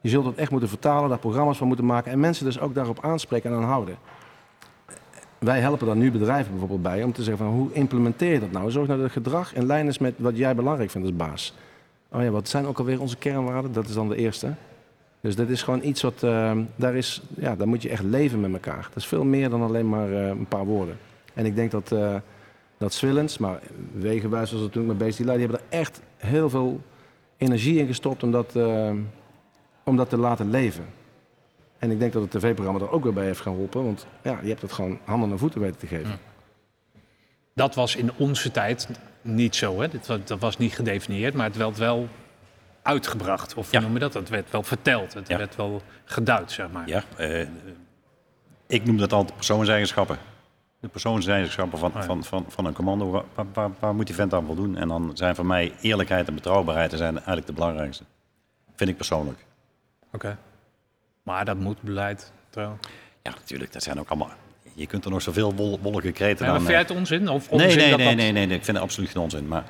Je zult het echt moeten vertalen, daar programma's van moeten maken en mensen dus ook daarop aanspreken en aan houden. Wij helpen daar nu bedrijven bijvoorbeeld bij om te zeggen van hoe implementeer je dat nou? Zorg nou dat het gedrag in lijn is met wat jij belangrijk vindt als baas. Oh ja, wat zijn ook alweer onze kernwaarden? Dat is dan de eerste. Dus dat is gewoon iets wat, uh, daar, is, ja, daar moet je echt leven met elkaar. Dat is veel meer dan alleen maar uh, een paar woorden. En ik denk dat, uh, dat Swillens, maar Wegenwijs was het toen met Beestie die hebben er echt heel veel energie in gestopt om dat, om dat te laten leven. En ik denk dat het tv-programma er ook weer bij heeft geholpen. Want ja, je hebt het gewoon handen en voeten weten te geven. Dat was in onze tijd niet zo. Hè? Dat was niet gedefinieerd, maar het werd wel uitgebracht. Of hoe noem je dat? Het werd wel verteld. Het ja. werd wel geduid, zeg maar. Ja, uh, ik noem dat altijd persoonseigenschappen. De persoonseigenschappen van, oh ja. van, van, van een commando. Waar, waar, waar, moet die vent aan voldoen? En dan zijn voor mij eerlijkheid en betrouwbaarheid zijn eigenlijk de belangrijkste. Vind ik persoonlijk. Oké. Okay. Maar dat moet beleid, trouw. Ja, natuurlijk. Dat zijn ook allemaal... Je kunt er nog zoveel wol, wollige kreten ja, aan... vind jij het onzin? Of nee, onzin nee, dat nee, dat... nee, nee, nee, ik vind het absoluut geen onzin. Maar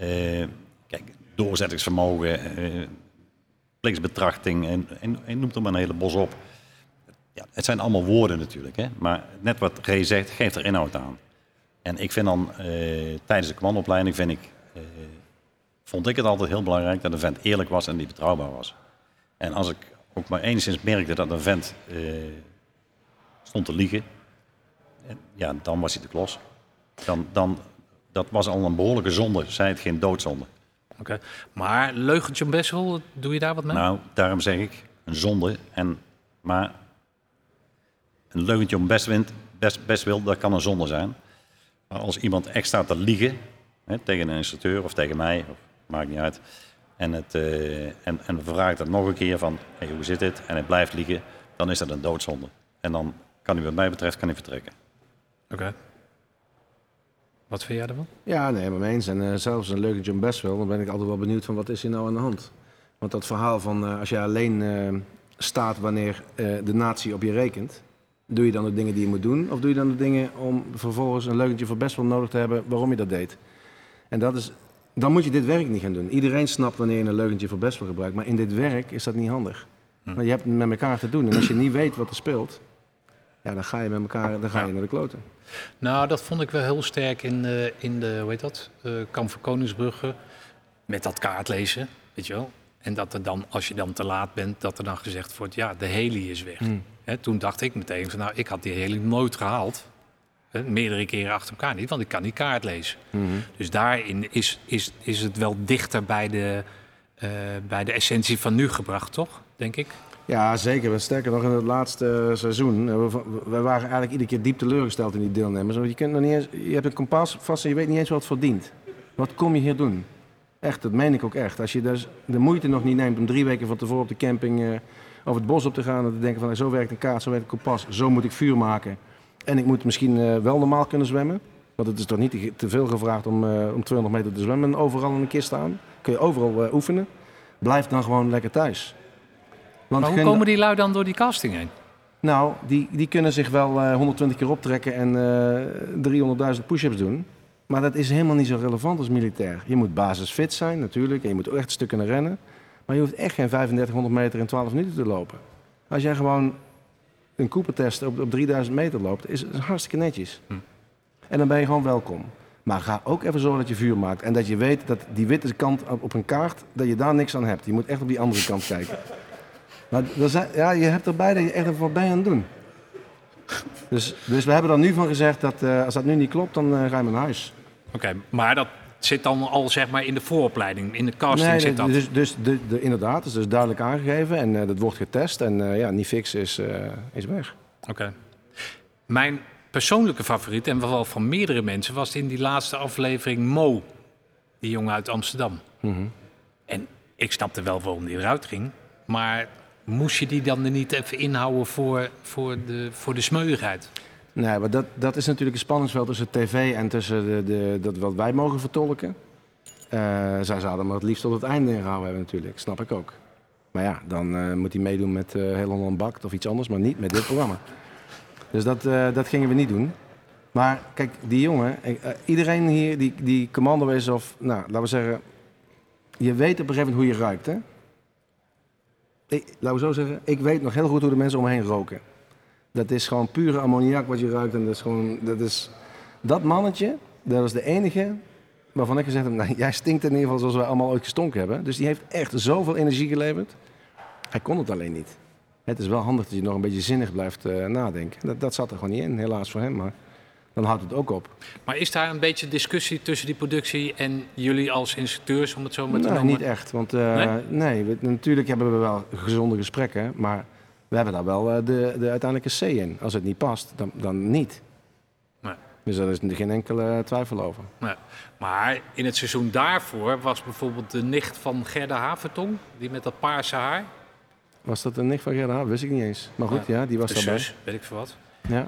uh, kijk, doorzettingsvermogen, plichtsbetrachting en, en, en noem er maar een hele bos op. Ja, het zijn allemaal woorden natuurlijk, hè? maar net wat Ray zegt, geeft er inhoud aan. En ik vind dan, tijdens de commandoopleiding vind ik, vond ik het altijd heel belangrijk dat een vent eerlijk was en die betrouwbaar was. En als ik ook maar enigszins merkte dat een vent stond te liegen, en, ja, dan was hij de klos. Dan, dan, dat was al een behoorlijke zonde, zij het geen doodzonde. Oké, okay. maar leugentje best wel, doe je daar wat mee? Nou, daarom zeg ik, een zonde. En, maar een leugentje om best, wint, best, best wil, dat kan een zonde zijn. Maar als iemand extra te liegen, hè, tegen een instructeur of tegen mij, of, maakt niet uit... En, het, uh, en, en vraagt het nog een keer van, hey, hoe zit dit? En hij blijft liegen, dan is dat een doodzonde. En dan kan hij wat mij betreft kan hij vertrekken. Oké. Okay. Wat vind jij ervan? Ja, nee, maar eens. En uh, zelfs een leuke John Bestwell, dan ben ik altijd wel benieuwd van wat is hier nou aan de hand. Want dat verhaal van uh, als je alleen uh, staat wanneer de natie op je rekent, doe je dan de dingen die je moet doen? Of doe je dan de dingen om vervolgens een leugentje voor Bestwell nodig te hebben waarom je dat deed? En dat is, dan moet je dit werk niet gaan doen. Iedereen snapt wanneer je een leugentje voor Bestwell gebruikt, maar in dit werk is dat niet handig. Hm. Want je hebt het met elkaar te doen en als je niet weet wat er speelt, ja, dan ga je met elkaar dan ga je naar de kloten. Nou, dat vond ik wel heel sterk in, uh, in de, hoe heet dat, uh, Kamp van Koningsbrugge. Met dat kaartlezen, weet je wel. En dat er dan, als je dan te laat bent, dat er dan gezegd wordt, ja, de heli is weg. Hmm. Toen dacht ik meteen van, nou, ik had die heli nooit gehaald. Meerdere keren achter elkaar niet, want ik kan die kaart lezen. Hmm. Dus daarin is, is, is het wel dichter bij de, uh, bij de essentie van nu gebracht, toch? Denk ik. Ja, zeker. Sterker nog, in het laatste seizoen. We, we waren eigenlijk iedere keer diep teleurgesteld in die deelnemers. Want je, kunt nog niet eens, je hebt een kompas vast en je weet niet eens wat het verdient. Wat kom je hier doen? Echt, dat meen ik ook echt. Als je dus de moeite nog niet neemt om drie weken van tevoren op de camping uh, over het bos op te gaan en te denken van zo werkt een kaart, zo werkt een kompas, zo moet ik vuur maken. En ik moet misschien wel normaal kunnen zwemmen. Want het is toch niet te, veel gevraagd om, om 200 meter te zwemmen en overal in een kist staan. Kun je overal oefenen. Blijf dan gewoon lekker thuis. Want maar hoe komen die lui dan door die casting heen? Nou, die, die kunnen zich wel eh, 120 keer optrekken en eh 300.000 push-ups doen. Maar dat is helemaal niet zo relevant als militair. Je moet basisfit zijn natuurlijk en je moet ook echt een stuk kunnen rennen. Maar je hoeft echt geen 3500 meter in 12 minuten te lopen. Als jij gewoon een Cooper-test op, op 3000 meter loopt, is het hartstikke netjes. Hm. En dan ben je gewoon welkom. Maar ga ook even zorgen dat je vuur maakt. En dat je weet dat die witte kant op een kaart, dat je daar niks aan hebt. Je moet echt op die andere kant kijken. Maar er zijn, ja, je hebt erbij dat je echt wat bij aan het doen. Dus, dus we hebben er nu van gezegd dat eh, als dat nu niet klopt, dan eh, ga je naar huis. Oké, maar dat zit dan al zeg maar in de vooropleiding, in de casting zit dat. Dus, dus de, de, inderdaad, dus is duidelijk aangegeven en eh, dat wordt getest. En ja, niet fix is, is weg. Oké. Mijn persoonlijke favoriet, en wel van meerdere mensen, was in die laatste aflevering Mo. Die jongen uit Amsterdam. Mhm. En ik snapte wel waarom die eruit ging. Maar moest je die dan er niet even inhouden voor, voor, de, voor de smeuigheid? Nee, maar dat, dat is natuurlijk een spanningsveld tussen tv en tussen de, de, dat wat wij mogen vertolken. Eh, zij zouden maar het liefst tot het einde ingehouden hebben natuurlijk, snap ik ook. Maar ja, dan eh, moet hij meedoen met eh Heel Holland Bakt of iets anders, maar niet met dit programma. Dus dat, dat gingen we niet doen. Maar kijk, die jongen, iedereen hier die, die commando is of, nou, laten we zeggen, je weet op een gegeven moment hoe je ruikt, hè? Ik, laten we zo zeggen, ik weet nog heel goed hoe de mensen om me heen roken. Dat is gewoon pure ammoniak wat je ruikt. En dat is gewoon, dat is... Dat mannetje, dat was de enige waarvan ik gezegd heb, nou, jij stinkt in ieder geval zoals wij allemaal ooit gestonken hebben. Dus die heeft echt zoveel energie geleverd. Hij kon het alleen niet. Het is wel handig dat je nog een beetje zinnig blijft eh, nadenken. Dat, dat zat er gewoon niet in, helaas voor hem. Maar dan houdt het ook op. Maar is daar een beetje discussie tussen die productie en jullie als instructeurs, om het zo maar te Nee, noemen? niet echt. Want eh, Nee? nee, we- natuurlijk hebben we wel gezonde gesprekken. Maar we hebben daar wel eh, de, de uiteindelijke C in. Als het niet past, dan, dan niet. Nee. Dus daar is geen enkele twijfel over. Nee. Maar in het seizoen daarvoor was bijvoorbeeld de nicht van Gerda Havertong, die met dat paarse haar. Was dat een nicht van Gerda? Wist ik niet eens. Maar goed, ja, die was de daarbij. zus, weet ik veel wat. Ja.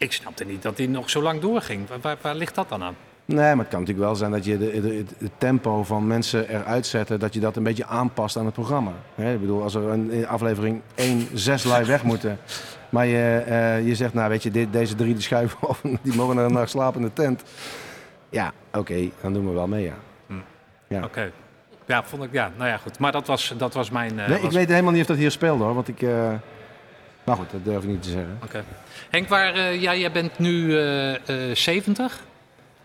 Ik snapte niet dat die nog zo lang doorging. Waar, waar, ligt dat dan aan? Nee, maar het kan natuurlijk wel zijn dat je de, de- het, tempo van mensen eruit zetten, dat je dat een beetje aanpast aan het programma. Ik bedoel, als er een in aflevering 1 zes live weg moeten, maar je, eh, je zegt, nou weet je, dit, deze drie die schuiven of die mogen naar een nacht slapen in de tent. Ja, oké, dan doen we wel mee, ja. Ja. Oké. Ja, vond ik, ja, nou ja, goed. Maar dat was, dat was mijn... eh, Nee, ik weet helemaal niet of dat hier speelde hoor, want ik... eh, Maar goed, dat durf ik niet te zeggen. Oké. Henk, waar, eh, ja, jij bent nu eh, eh, 70,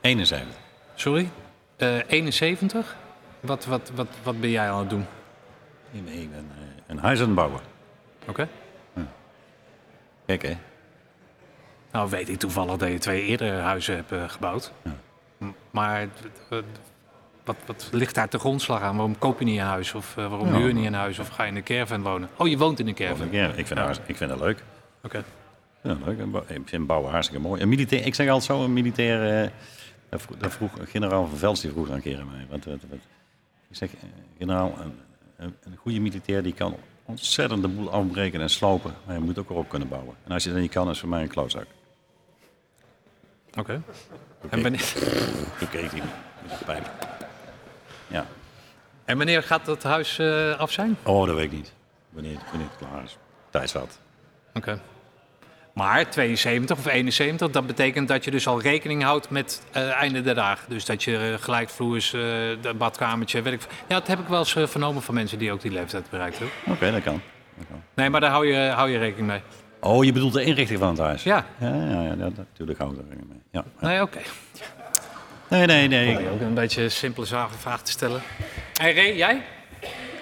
71. sorry, Eh 71. Wat, wat, wat, wat ben jij aan het doen? Ik ben ik ben, eh, een huis aan het bouwen. Oké. Kijk hè. Nou weet ik toevallig dat je twee eerdere huizen hebt eh, gebouwd. M- Maar eh, wat, wat ligt daar te grondslag aan? Waarom koop je niet een huis? Of eh, waarom Ja. huur je niet een huis? Of ga je in een caravan wonen? Oh, je woont in een caravan. Ja, ik, vind dat, ik vind dat leuk. Oké. Ja, leuk. Ik Ik vind bouwen hartstikke mooi. Een militair, ik zeg altijd zo, een militair... eh, dat vroeg, dat vroeg generaal van Vels die vroeg een keer aan mij. Wat, wat, wat, ik zeg, eh, generaal, een, een, een goede militair die kan ontzettend de boel afbreken en slopen. Maar je moet ook erop kunnen bouwen. En als je dat niet kan, is voor mij een klootzak. Oké. En, wanneer, Toen keek hij met de pijp. Ja. en wanneer gaat dat huis eh, af zijn? Oh, dat weet ik niet. Wanneer, wanneer het klaar is. Tijd zat. Oké. Maar 72 of 71, dat betekent dat je dus al rekening houdt met eh einde der dagen. Dus dat je uh, gelijkvloers, eh de badkamertje, weet ik. Ja, dat heb ik wel eens eh, vernomen van mensen die ook die leeftijd bereikt hebben. Oké, dat kan. Dat kan. Nee, maar daar hou je, hou je rekening mee. Oh, je bedoelt de inrichting van het huis? Ja. Ja, ja, ja natuurlijk hou ik er rekening mee. Ja. Nee, oké. Nee, nee, nee. Probeer ook een beetje een simpele vraag te stellen. Hey Ray, jij?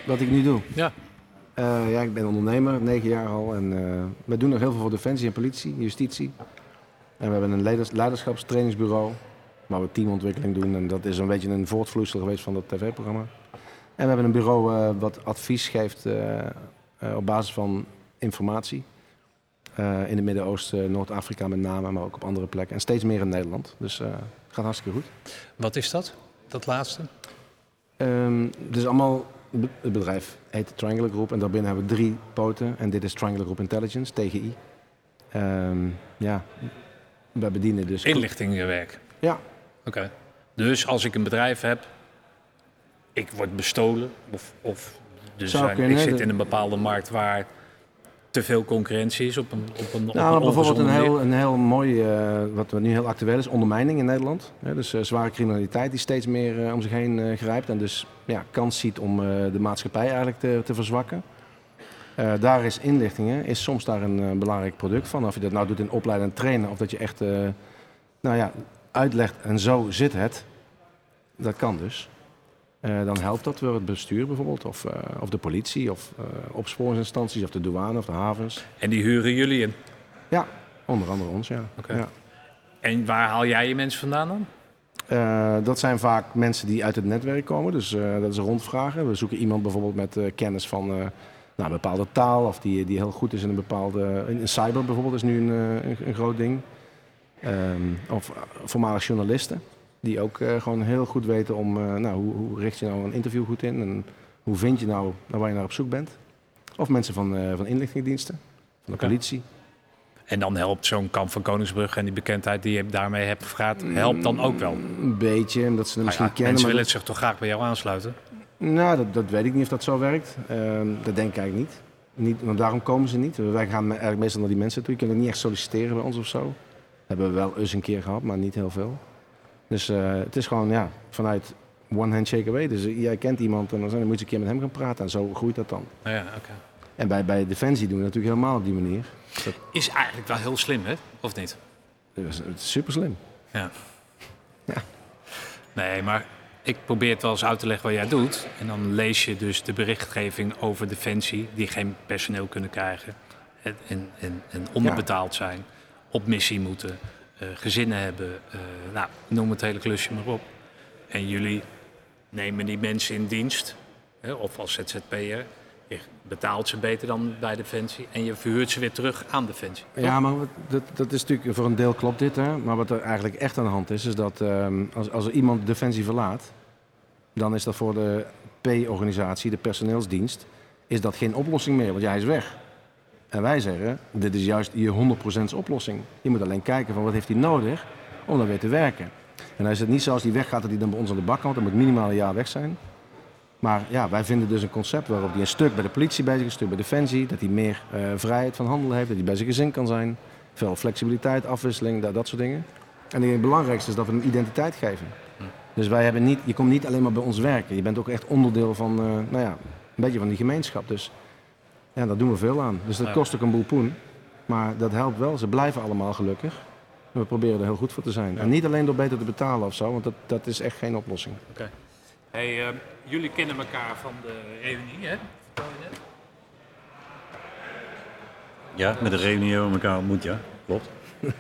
Wat ik nu doe? Ja. Eh, ja, ik ben ondernemer, negen jaar al. En eh, we doen nog heel veel voor defensie en politie, justitie. En we hebben een leiders, leiderschapstrainingsbureau waar we teamontwikkeling doen. En dat is een beetje een voortvloeisel geweest van dat tv-programma. En we hebben een bureau eh, wat advies geeft eh, eh, op basis van informatie. Eh, in het Midden-Oosten, Noord-Afrika met name, maar ook op andere plekken. En steeds meer in Nederland. Dus eh, gaat hartstikke goed. Wat is dat? Dat laatste? Het is allemaal, het bedrijf heet de Triangular Group en daarbinnen hebben we drie poten. En dit is Triangular Group Intelligence, TGI. Ehm, ja, wij bedienen dus... Inlichtingenwerk. Ja, Oké. Dus als ik een bedrijf heb, ik word bestolen of, of kunnen, ik zit in een bepaalde markt waar te veel concurrentie is op een, op een, op Nou, maar een bijvoorbeeld een heel, een heel mooi, eh, wat nu heel actueel is, ondermijning in Nederland. Dus eh, zware criminaliteit die steeds meer eh, om zich heen grijpt en dus ja, kans ziet om de maatschappij eigenlijk te, te verzwakken. Daar is inlichtingen, is soms daar een belangrijk product van. Of je dat nou doet in opleiden en trainen of dat je echt, nou ja, uitlegt en zo zit het. Dat kan dus. Eh, dan helpt dat door het bestuur bijvoorbeeld, of, eh, of de politie, of eh, opsporingsinstanties, of de douane, of de havens. En die huren jullie in. Ja, onder andere ons, ja. Ja. En waar haal jij je mensen vandaan dan? Dat zijn vaak mensen die uit het netwerk komen, dus dat is rondvragen. We zoeken iemand bijvoorbeeld met kennis van nou, een bepaalde taal, of die, die heel goed is in een bepaalde... In, in cyber bijvoorbeeld is nu een, een, een groot ding. Ehm, of voormalig journalisten, die ook eh, gewoon heel goed weten om... eh, nou, hoe, hoe richt je nou een interview goed in en hoe vind je nou naar waar je naar op zoek bent. Of mensen van, eh, van inlichtingendiensten, van de politie. En dan helpt zo'n kamp van Koningsbrug en die bekendheid die je daarmee hebt gevraagd, helpt dan ook wel. Een beetje, omdat ze Nou misschien ja, kennen. mensen willen zich toch graag bij jou aansluiten? Nou, dat, dat weet ik niet of dat zo werkt. Ehm, dat denk ik eigenlijk niet. niet. Want daarom komen ze niet. Wij gaan eigenlijk meestal naar die mensen toe. Je kunt niet echt solliciteren bij ons of zo. Dat hebben we wel eens een keer gehad, maar niet heel veel. Dus eh, het is gewoon ja, vanuit one handshake away. Dus eh, jij kent iemand en dan moet je een keer met hem gaan praten. En zo groeit dat dan. Ja, oké. En bij, bij Defensie doen we natuurlijk helemaal op die manier. Is eigenlijk wel heel slim, hè? Of niet? Het is super slim. Ja. Nee, maar ik probeer het wel eens uit te leggen wat jij doet. En dan lees je dus de berichtgeving over Defensie, die geen personeel kunnen krijgen. En, en, en, onderbetaald zijn, op missie moeten, gezinnen hebben. eh, nou, noem het hele klusje maar op. En jullie nemen die mensen in dienst, hè, of als ZZP'er. Je betaalt ze beter dan bij Defensie en je verhuurt ze weer terug aan Defensie. Ja, maar dat, dat is natuurlijk voor een deel klopt dit. Hè? Maar wat er eigenlijk echt aan de hand is, is dat ehm, als, als er iemand Defensie verlaat, dan is dat voor de P-organisatie, de personeelsdienst, is dat geen oplossing meer, want jij is weg. En wij zeggen, dit is juist je 100% oplossing. Je moet alleen kijken van wat heeft hij nodig om dan weer te werken. En dan is het niet zoals die weggaat dat hij dan bij ons aan de bak komt. Dan moet minimaal een jaar weg zijn. Maar ja, wij vinden dus een concept waarop hij een stuk bij de politie bezig is, een stuk bij Defensie. Dat hij meer eh, vrijheid van handelen heeft, dat hij bij zijn gezin kan zijn. Veel flexibiliteit, afwisseling, dat, dat soort dingen. En het belangrijkste is dat we hem identiteit geven. Dus wij hebben niet, je komt niet alleen maar bij ons werken. Je bent ook echt onderdeel van, eh, nou ja, een beetje van die gemeenschap. Dus ja, daar doen we veel aan. Dus dat Ja. kost ook een boel poen. Maar dat helpt wel. Ze blijven allemaal gelukkig. En we proberen er heel goed voor te zijn. En niet alleen door beter te betalen of zo, want dat, dat is echt geen oplossing. Hey, eh, jullie kennen elkaar van de reunie, hè? Vertel je net. Ja, met de reunie hebben we elkaar ontmoet, ja. Klopt.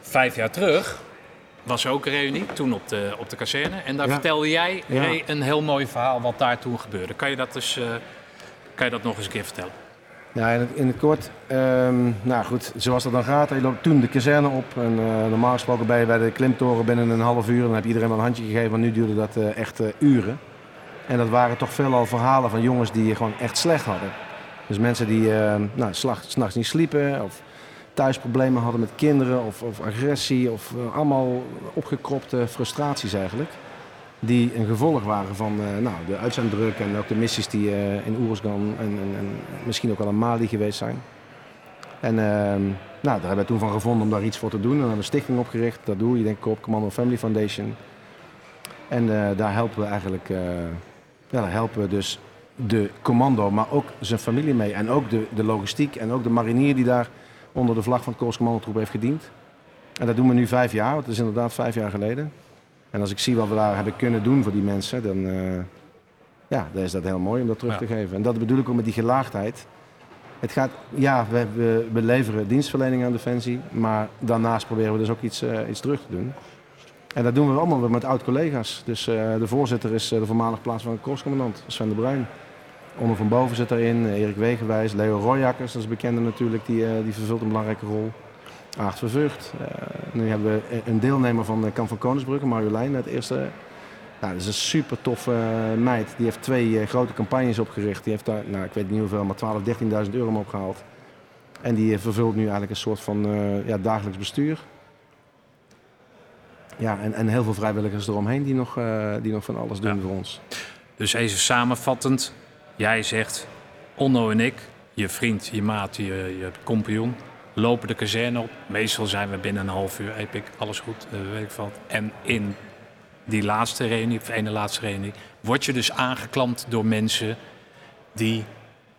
Vijf jaar terug was er ook een reunie, toen op de, op de kazerne. En daar Ja. vertelde jij Ja. Een heel mooi verhaal wat daar toen gebeurde. Kan je dat, dus, eh, kan je dat nog eens een keer vertellen? Ja, in het, in het kort, ehm, nou goed, zoals dat dan gaat. Je loopt toen de kazerne op. En, eh, normaal gesproken ben je bij de klimtoren binnen een half uur. Dan heb iedereen wel een handje gegeven, maar nu duurde dat eh, echt eh, uren. En dat waren toch veelal verhalen van jongens die gewoon echt slecht hadden. Dus mensen die nou, s'nachts niet sliepen of thuisproblemen hadden met kinderen of, of agressie of allemaal opgekropte frustraties eigenlijk. Die een gevolg waren van eh, nou, de uitzenddruk en ook de missies die eh, in Oeruzgan en, en, en misschien ook wel in Mali geweest zijn. En ehm, nou, daar hebben we toen van gevonden om daar iets voor te doen. En dan hebben we een stichting opgericht. Dat doe je denk ik op Commando Family Foundation. En eh, daar helpen we eigenlijk ja, helpen we dus de commando, maar ook zijn familie mee. En ook de, de logistiek en ook de marinier die daar onder de vlag van het Korps Commandotroep heeft gediend. En dat doen we nu vijf jaar, het is inderdaad vijf jaar geleden. En als ik zie wat we daar hebben kunnen doen voor die mensen, dan, eh, ja, dan is dat heel mooi om dat terug Ja. te geven. En dat bedoel ik ook met die gelaagdheid. Het gaat, ja, we, we, we leveren dienstverlening aan Defensie, maar daarnaast proberen we dus ook iets, eh, iets terug te doen. En dat doen we allemaal weer met oud-collega's. Dus eh, de voorzitter is de voormalig plaatsvervangend korpscommandant, Sven de Bruin. Onder van Boven zit erin, Erik Wegenwijs, Leo Royakkers, dat is bekende natuurlijk, die, die vervult een belangrijke rol. Aart Vervucht. Eh, nu hebben we een deelnemer van de Kamp van Koningsbrugge, Marjolein, het eerste. Nou, dat is een super toffe eh, meid. Die heeft twee eh, grote campagnes opgericht. Die heeft daar, nou, ik weet niet hoeveel, maar 12, 13.000 euro mee opgehaald. En die eh, vervult nu eigenlijk een soort van eh, ja, dagelijks bestuur. Ja, en, en heel veel vrijwilligers eromheen die nog, eh, die nog van alles doen Ja. voor ons. Dus even samenvattend, jij zegt, Onno en ik je vriend, je maat, je, je compagnon lopen de kazerne op. Meestal zijn we binnen een half uur, epic, alles goed, eh, weet ik wat. En in die laatste reunie, of ene laatste reunie, word je dus aangeklampt door mensen die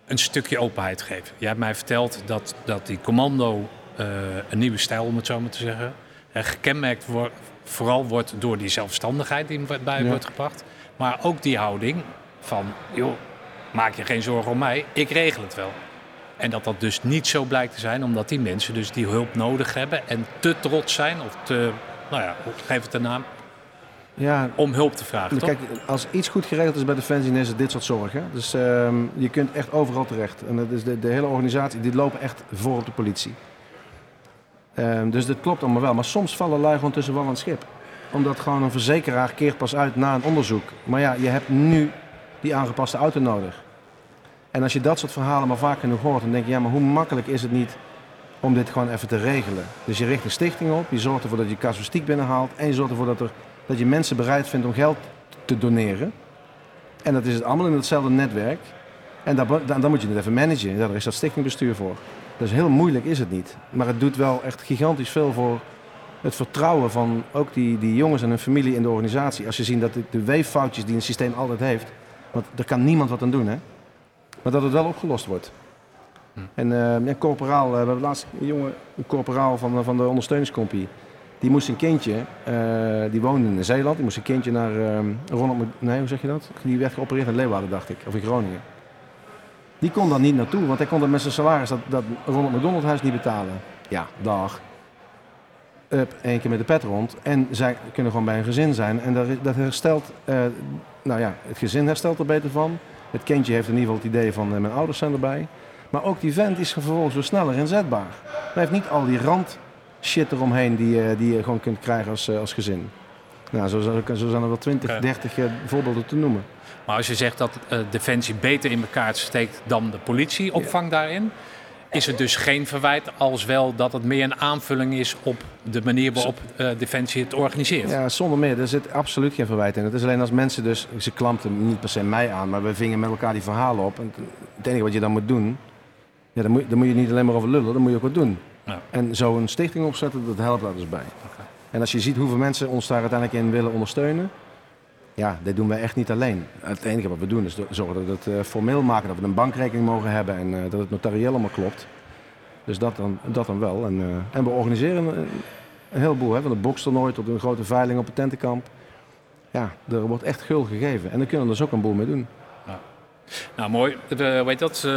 een stukje openheid geven. Jij hebt mij verteld dat, dat die commando eh, een nieuwe stijl, om het zo maar te zeggen, eh, gekenmerkt wordt, vooral wordt door die zelfstandigheid die erbij Ja. wordt gebracht. Maar ook die houding van, joh, maak je geen zorgen om mij, ik regel het wel. En dat dat dus niet zo blijkt te zijn, omdat die mensen dus die hulp nodig hebben en te trots zijn, of te, nou ja, geef het een naam, Ja, om hulp te vragen. Toch? Kijk, als iets goed geregeld is bij Defensie, dan is het dit soort zorg. Hè? Dus ehm, je kunt echt overal terecht. En dat is de, de hele organisatie, die lopen echt voor op de politie. Ehm, dus dat klopt allemaal wel. Maar soms vallen lui gewoon tussen wal en schip. Omdat gewoon een verzekeraar keert pas uit na een onderzoek. Maar ja, je hebt nu die aangepaste auto nodig. En als je dat soort verhalen maar vaak genoeg hoort, dan denk je, ja, maar hoe makkelijk is het niet om dit gewoon even te regelen? Dus je richt een stichting op, je zorgt ervoor dat je casuïstiek binnenhaalt en je zorgt ervoor dat, er, dat je mensen bereid vindt om geld te doneren. En dat is het allemaal in hetzelfde netwerk. En dan, dan moet je het even managen. Daar is dat stichtingbestuur voor. Dus heel moeilijk is het niet. Maar het doet wel echt gigantisch veel voor het vertrouwen van ook die, die jongens en hun familie in de organisatie. Als je ziet dat de, de weeffoutjes die een systeem altijd heeft, want er kan niemand wat aan doen, hè? Maar dat het wel opgelost wordt. En eh ja, corporaal, eh, we hebben laatst een jongen, een corporaal van, eh, van de ondersteuningscompie. Die moest een kindje, eh, die woonde in Zeeland, die moest een kindje naar eh, Ronald, nee hoe zeg je dat? Die werd geopereerd in Leeuwarden dacht ik, of in Groningen. Die kon daar niet naartoe, want hij kon dat met zijn salaris dat, dat Ronald McDonald huis niet betalen. Ja, dag. Up, één keer met de pet rond. En zij kunnen gewoon bij een gezin zijn. En dat, dat herstelt, nou ja, het gezin herstelt er beter van. Het kindje heeft in ieder geval het idee van eh, mijn ouders zijn erbij. Maar ook die vent is vervolgens weer sneller inzetbaar. Hij heeft niet al die rand shit eromheen die, je- die je gewoon kunt krijgen als, eh, als gezin. Nou, zo, zo, zo zijn er wel 20, Oké. 30 eh, voorbeelden te noemen. Maar als je zegt dat eh, Defensie beter in elkaar steekt dan de politieopvang daarin, is het dus geen verwijt, als wel dat het meer een aanvulling is op de manier waarop eh, Defensie het organiseert. Ja, zonder meer. Er zit absoluut geen verwijt in. Het is alleen als mensen dus... Ze klampten niet per se mij aan, maar we vingen met elkaar die verhalen op. En het enige wat je dan moet doen... Ja, dan, moet, dan moet je niet alleen maar over lullen, dan moet je ook wat doen. Ja. En zo een stichting opzetten, dat helpt daar dus bij. En als je ziet hoeveel mensen ons daar uiteindelijk in willen ondersteunen... Ja, dit doen wij echt niet alleen. Het enige wat we doen is zorgen dat we het eh, formeel maken, dat we een bankrekening mogen hebben en eh, dat het notarieel allemaal klopt. Dus dat dan, dat dan wel. En, eh, en we organiseren een, een heleboel, hè, van de bokstoernooi tot een grote veiling op het tentenkamp. Ja, er wordt echt gul gegeven. En daar kunnen we dus ook een boel mee doen. Nou, mooi. We, weet dat,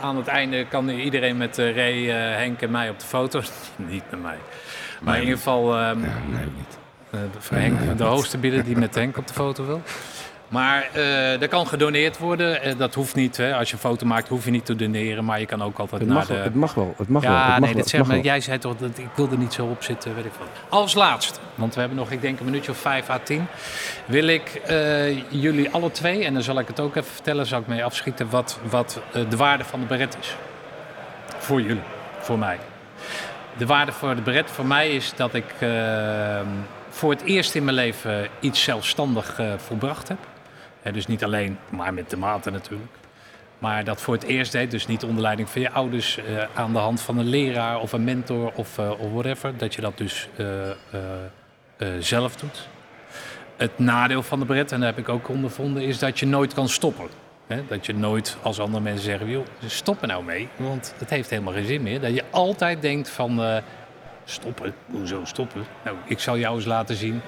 aan het einde kan iedereen met Ray, Henk en mij op de foto. niet met mij. Maar in ieder geval ehm, nee, niet. Eh, de- Henk, de hoogste bieden die met Henk op de foto wil. Maar eh er kan gedoneerd worden. Eh, dat hoeft niet. Hè. Als je een foto maakt, hoef je niet te doneren. Maar je kan ook altijd Het naar mag, de... wel, het mag wel. Het mag wel. ja, Het mag nee, wel, dat zeg maar. wel. Jij zei toch dat ik wil er niet zo op zitten, weet ik wat. Als laatste, want we hebben nog, ik denk, een minuutje of 5 à 10. Wil ik jullie alle twee, en dan zal ik het ook even vertellen, zal ik mee afschieten, wat, wat de waarde van de beret is. Voor jullie, voor mij. De waarde voor de beret voor mij is dat ik eh, voor het eerst in mijn leven iets zelfstandig eh, volbracht heb. Hè, dus niet alleen, maar met de maten natuurlijk. Maar dat voor het eerst deed, dus niet onder leiding van je ouders, eh, aan de hand van een leraar of een mentor of, eh, whatever. Dat je dat dus eh, eh, eh, zelf doet. Het nadeel van de bret, en dat heb ik ook ondervonden, is dat je nooit kan stoppen. Dat je nooit, als andere mensen zeggen, joh, stop er nou mee, want het heeft helemaal geen zin meer. Dat je altijd denkt van, eh, stoppen, hoezo stoppen? Nou, ik zal jou eens laten zien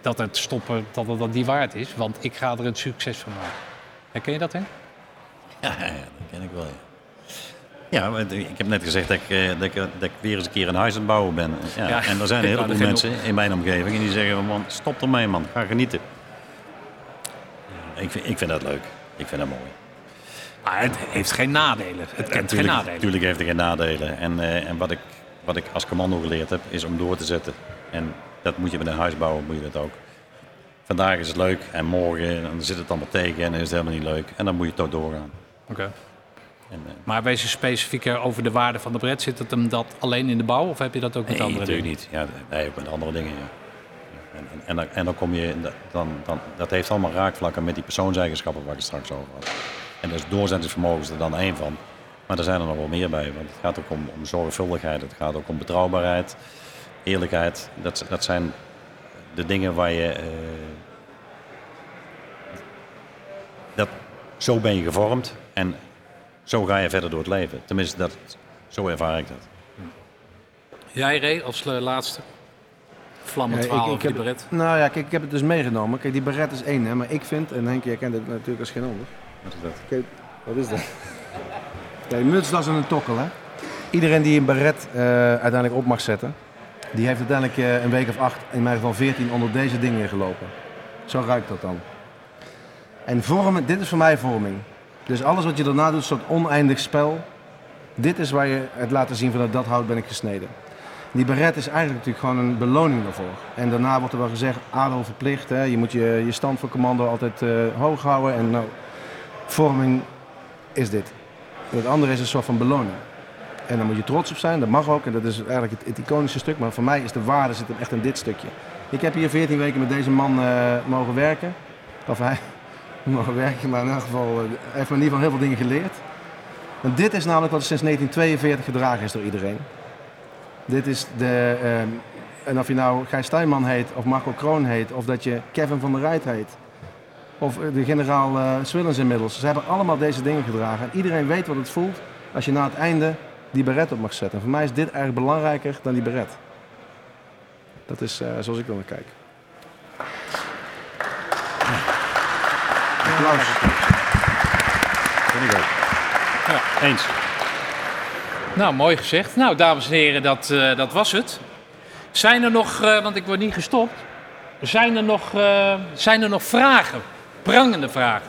dat het stoppen, dat het dat niet waard is, want ik ga er een succes van maken. Herken je dat, hè? Ja, ja, dat ken ik wel. Ja, ik heb net gezegd dat ik, eh, dat, ik, dat ik weer eens een keer een huis aan het bouwen ben. Ja, Ja, en er zijn er geen mensen in mijn omgeving en die zeggen van, man, stop ermee man, ga genieten. Ik vind, ik vind dat leuk. Ik vind dat mooi. Maar het heeft geen nadelen. Het kent geen nadelen. Natuurlijk heeft het geen nadelen. En, eh, en wat, ik, wat ik als commando geleerd heb, is om door te zetten. En dat moet je met een huis bouwen, moet je dat ook. Vandaag is het leuk en morgen dan zit het allemaal tegen en is het helemaal niet leuk. En dan moet je toch doorgaan. Oké. En, eh, Maar wees je specifieker over de waarde van de bret. Zit het hem dat alleen in de bouw of heb je dat ook met nee, andere natuurlijk dingen? niet. Ja, nee, ook met andere dingen. Ja. En, en, en, dan, en dan kom je, dan, dan, dat heeft allemaal raakvlakken met die persoonseigenschappen waar ik het straks over had. En dus doorzettingsvermogen is er dan één van. Maar er zijn er nog wel meer bij. Want het gaat ook om, om zorgvuldigheid. Het gaat ook om betrouwbaarheid, eerlijkheid. Dat, dat zijn de dingen waar je... eh, dat, zo ben je gevormd en zo ga je verder door het leven. Tenminste, dat, zo ervaar ik dat. Jij, Ray, als eh, laatste. Vlammend Ja, over die beret. Nou ja, kijk, ik heb het dus meegenomen. Kijk, die beret is één, hè, maar ik vind, en Henk, jij kent het natuurlijk als geen ander. Wat is dat? Kijk, wat is dat? Ja, mutsdas en een tokkel, hè. Iedereen die een beret eh, uiteindelijk op mag zetten, die heeft uiteindelijk eh, een week of acht, in mijn geval veertien, onder deze dingen gelopen. Zo ruikt dat dan. En vormen, dit is voor mij vorming. Dus alles wat je daarna doet, een soort oneindig spel. Dit is waar je het laten zien van dat, dat hout ben ik gesneden. Die beret is eigenlijk natuurlijk gewoon een beloning daarvoor. En daarna wordt er wel gezegd, adel verplicht. Hè? Je moet je, je stand voor commando altijd eh, hoog houden. En nou, vorming is dit. En het andere is een soort van beloning. En daar moet je trots op zijn, dat mag ook. En dat is eigenlijk het, het iconische stuk. Maar voor mij is de waarde zit echt in dit stukje. Ik heb hier 14 weken met deze man eh, mogen werken. Of hij mogen werken, maar in elk geval hij heeft me in ieder geval heel veel dingen geleerd. En dit is namelijk wat sinds 1942 gedragen is door iedereen. Dit is de, ehm, en of je nou Gijs Steinman heet, of Marco Kroon heet, of dat je Kevin van der Rijt heet. Of eh, de generaal eh Swillens inmiddels. Ze hebben allemaal deze dingen gedragen. En iedereen weet wat het voelt als je na het einde die beret op mag zetten. En voor mij is dit eigenlijk belangrijker dan die beret. Dat is eh, zoals ik er naar kijk. Applaus. Ook. Ja, eens. Nou, mooi gezegd. Nou, dames en heren, dat, eh, dat was het. Zijn er nog, eh, want ik word niet gestopt. Zijn er nog, eh, zijn er nog vragen? Prangende vragen?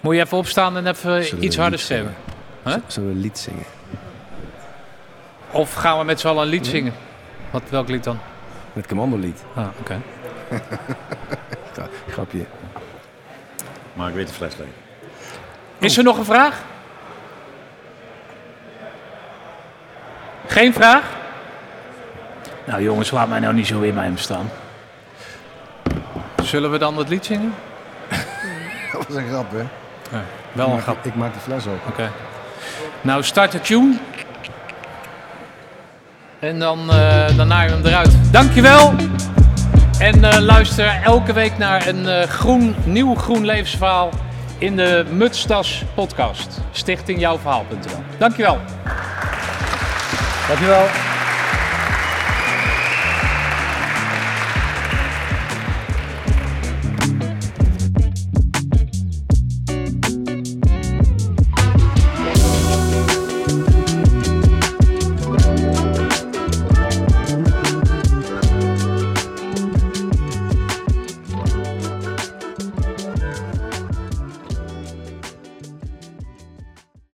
Moet je even opstaan en even Zullen iets harder stemmen? Huh? Zullen we een lied zingen? Of gaan we met z'n allen een lied zingen? Wat, welk lied dan? Het commandolied. Ah, oké. Gra- Grapje. Maar ik weet de fles leeg. Is er nog een vraag? Geen vraag? Nou jongens, laat mij nou niet zo in mij hem staan. Zullen we dan het lied zingen? Dat was een grap, hè? Wel ik een maak, grap. Ik maak de fles open. Oké. Nou, start de tune. En dan, eh dan naaien we hem eruit. Dankjewel. En eh, luister elke week naar een eh, groen, nieuw groen levensverhaal in de Mutstas podcast. Stichting Jouwverhaal.nl. Dankjewel. Dankjewel.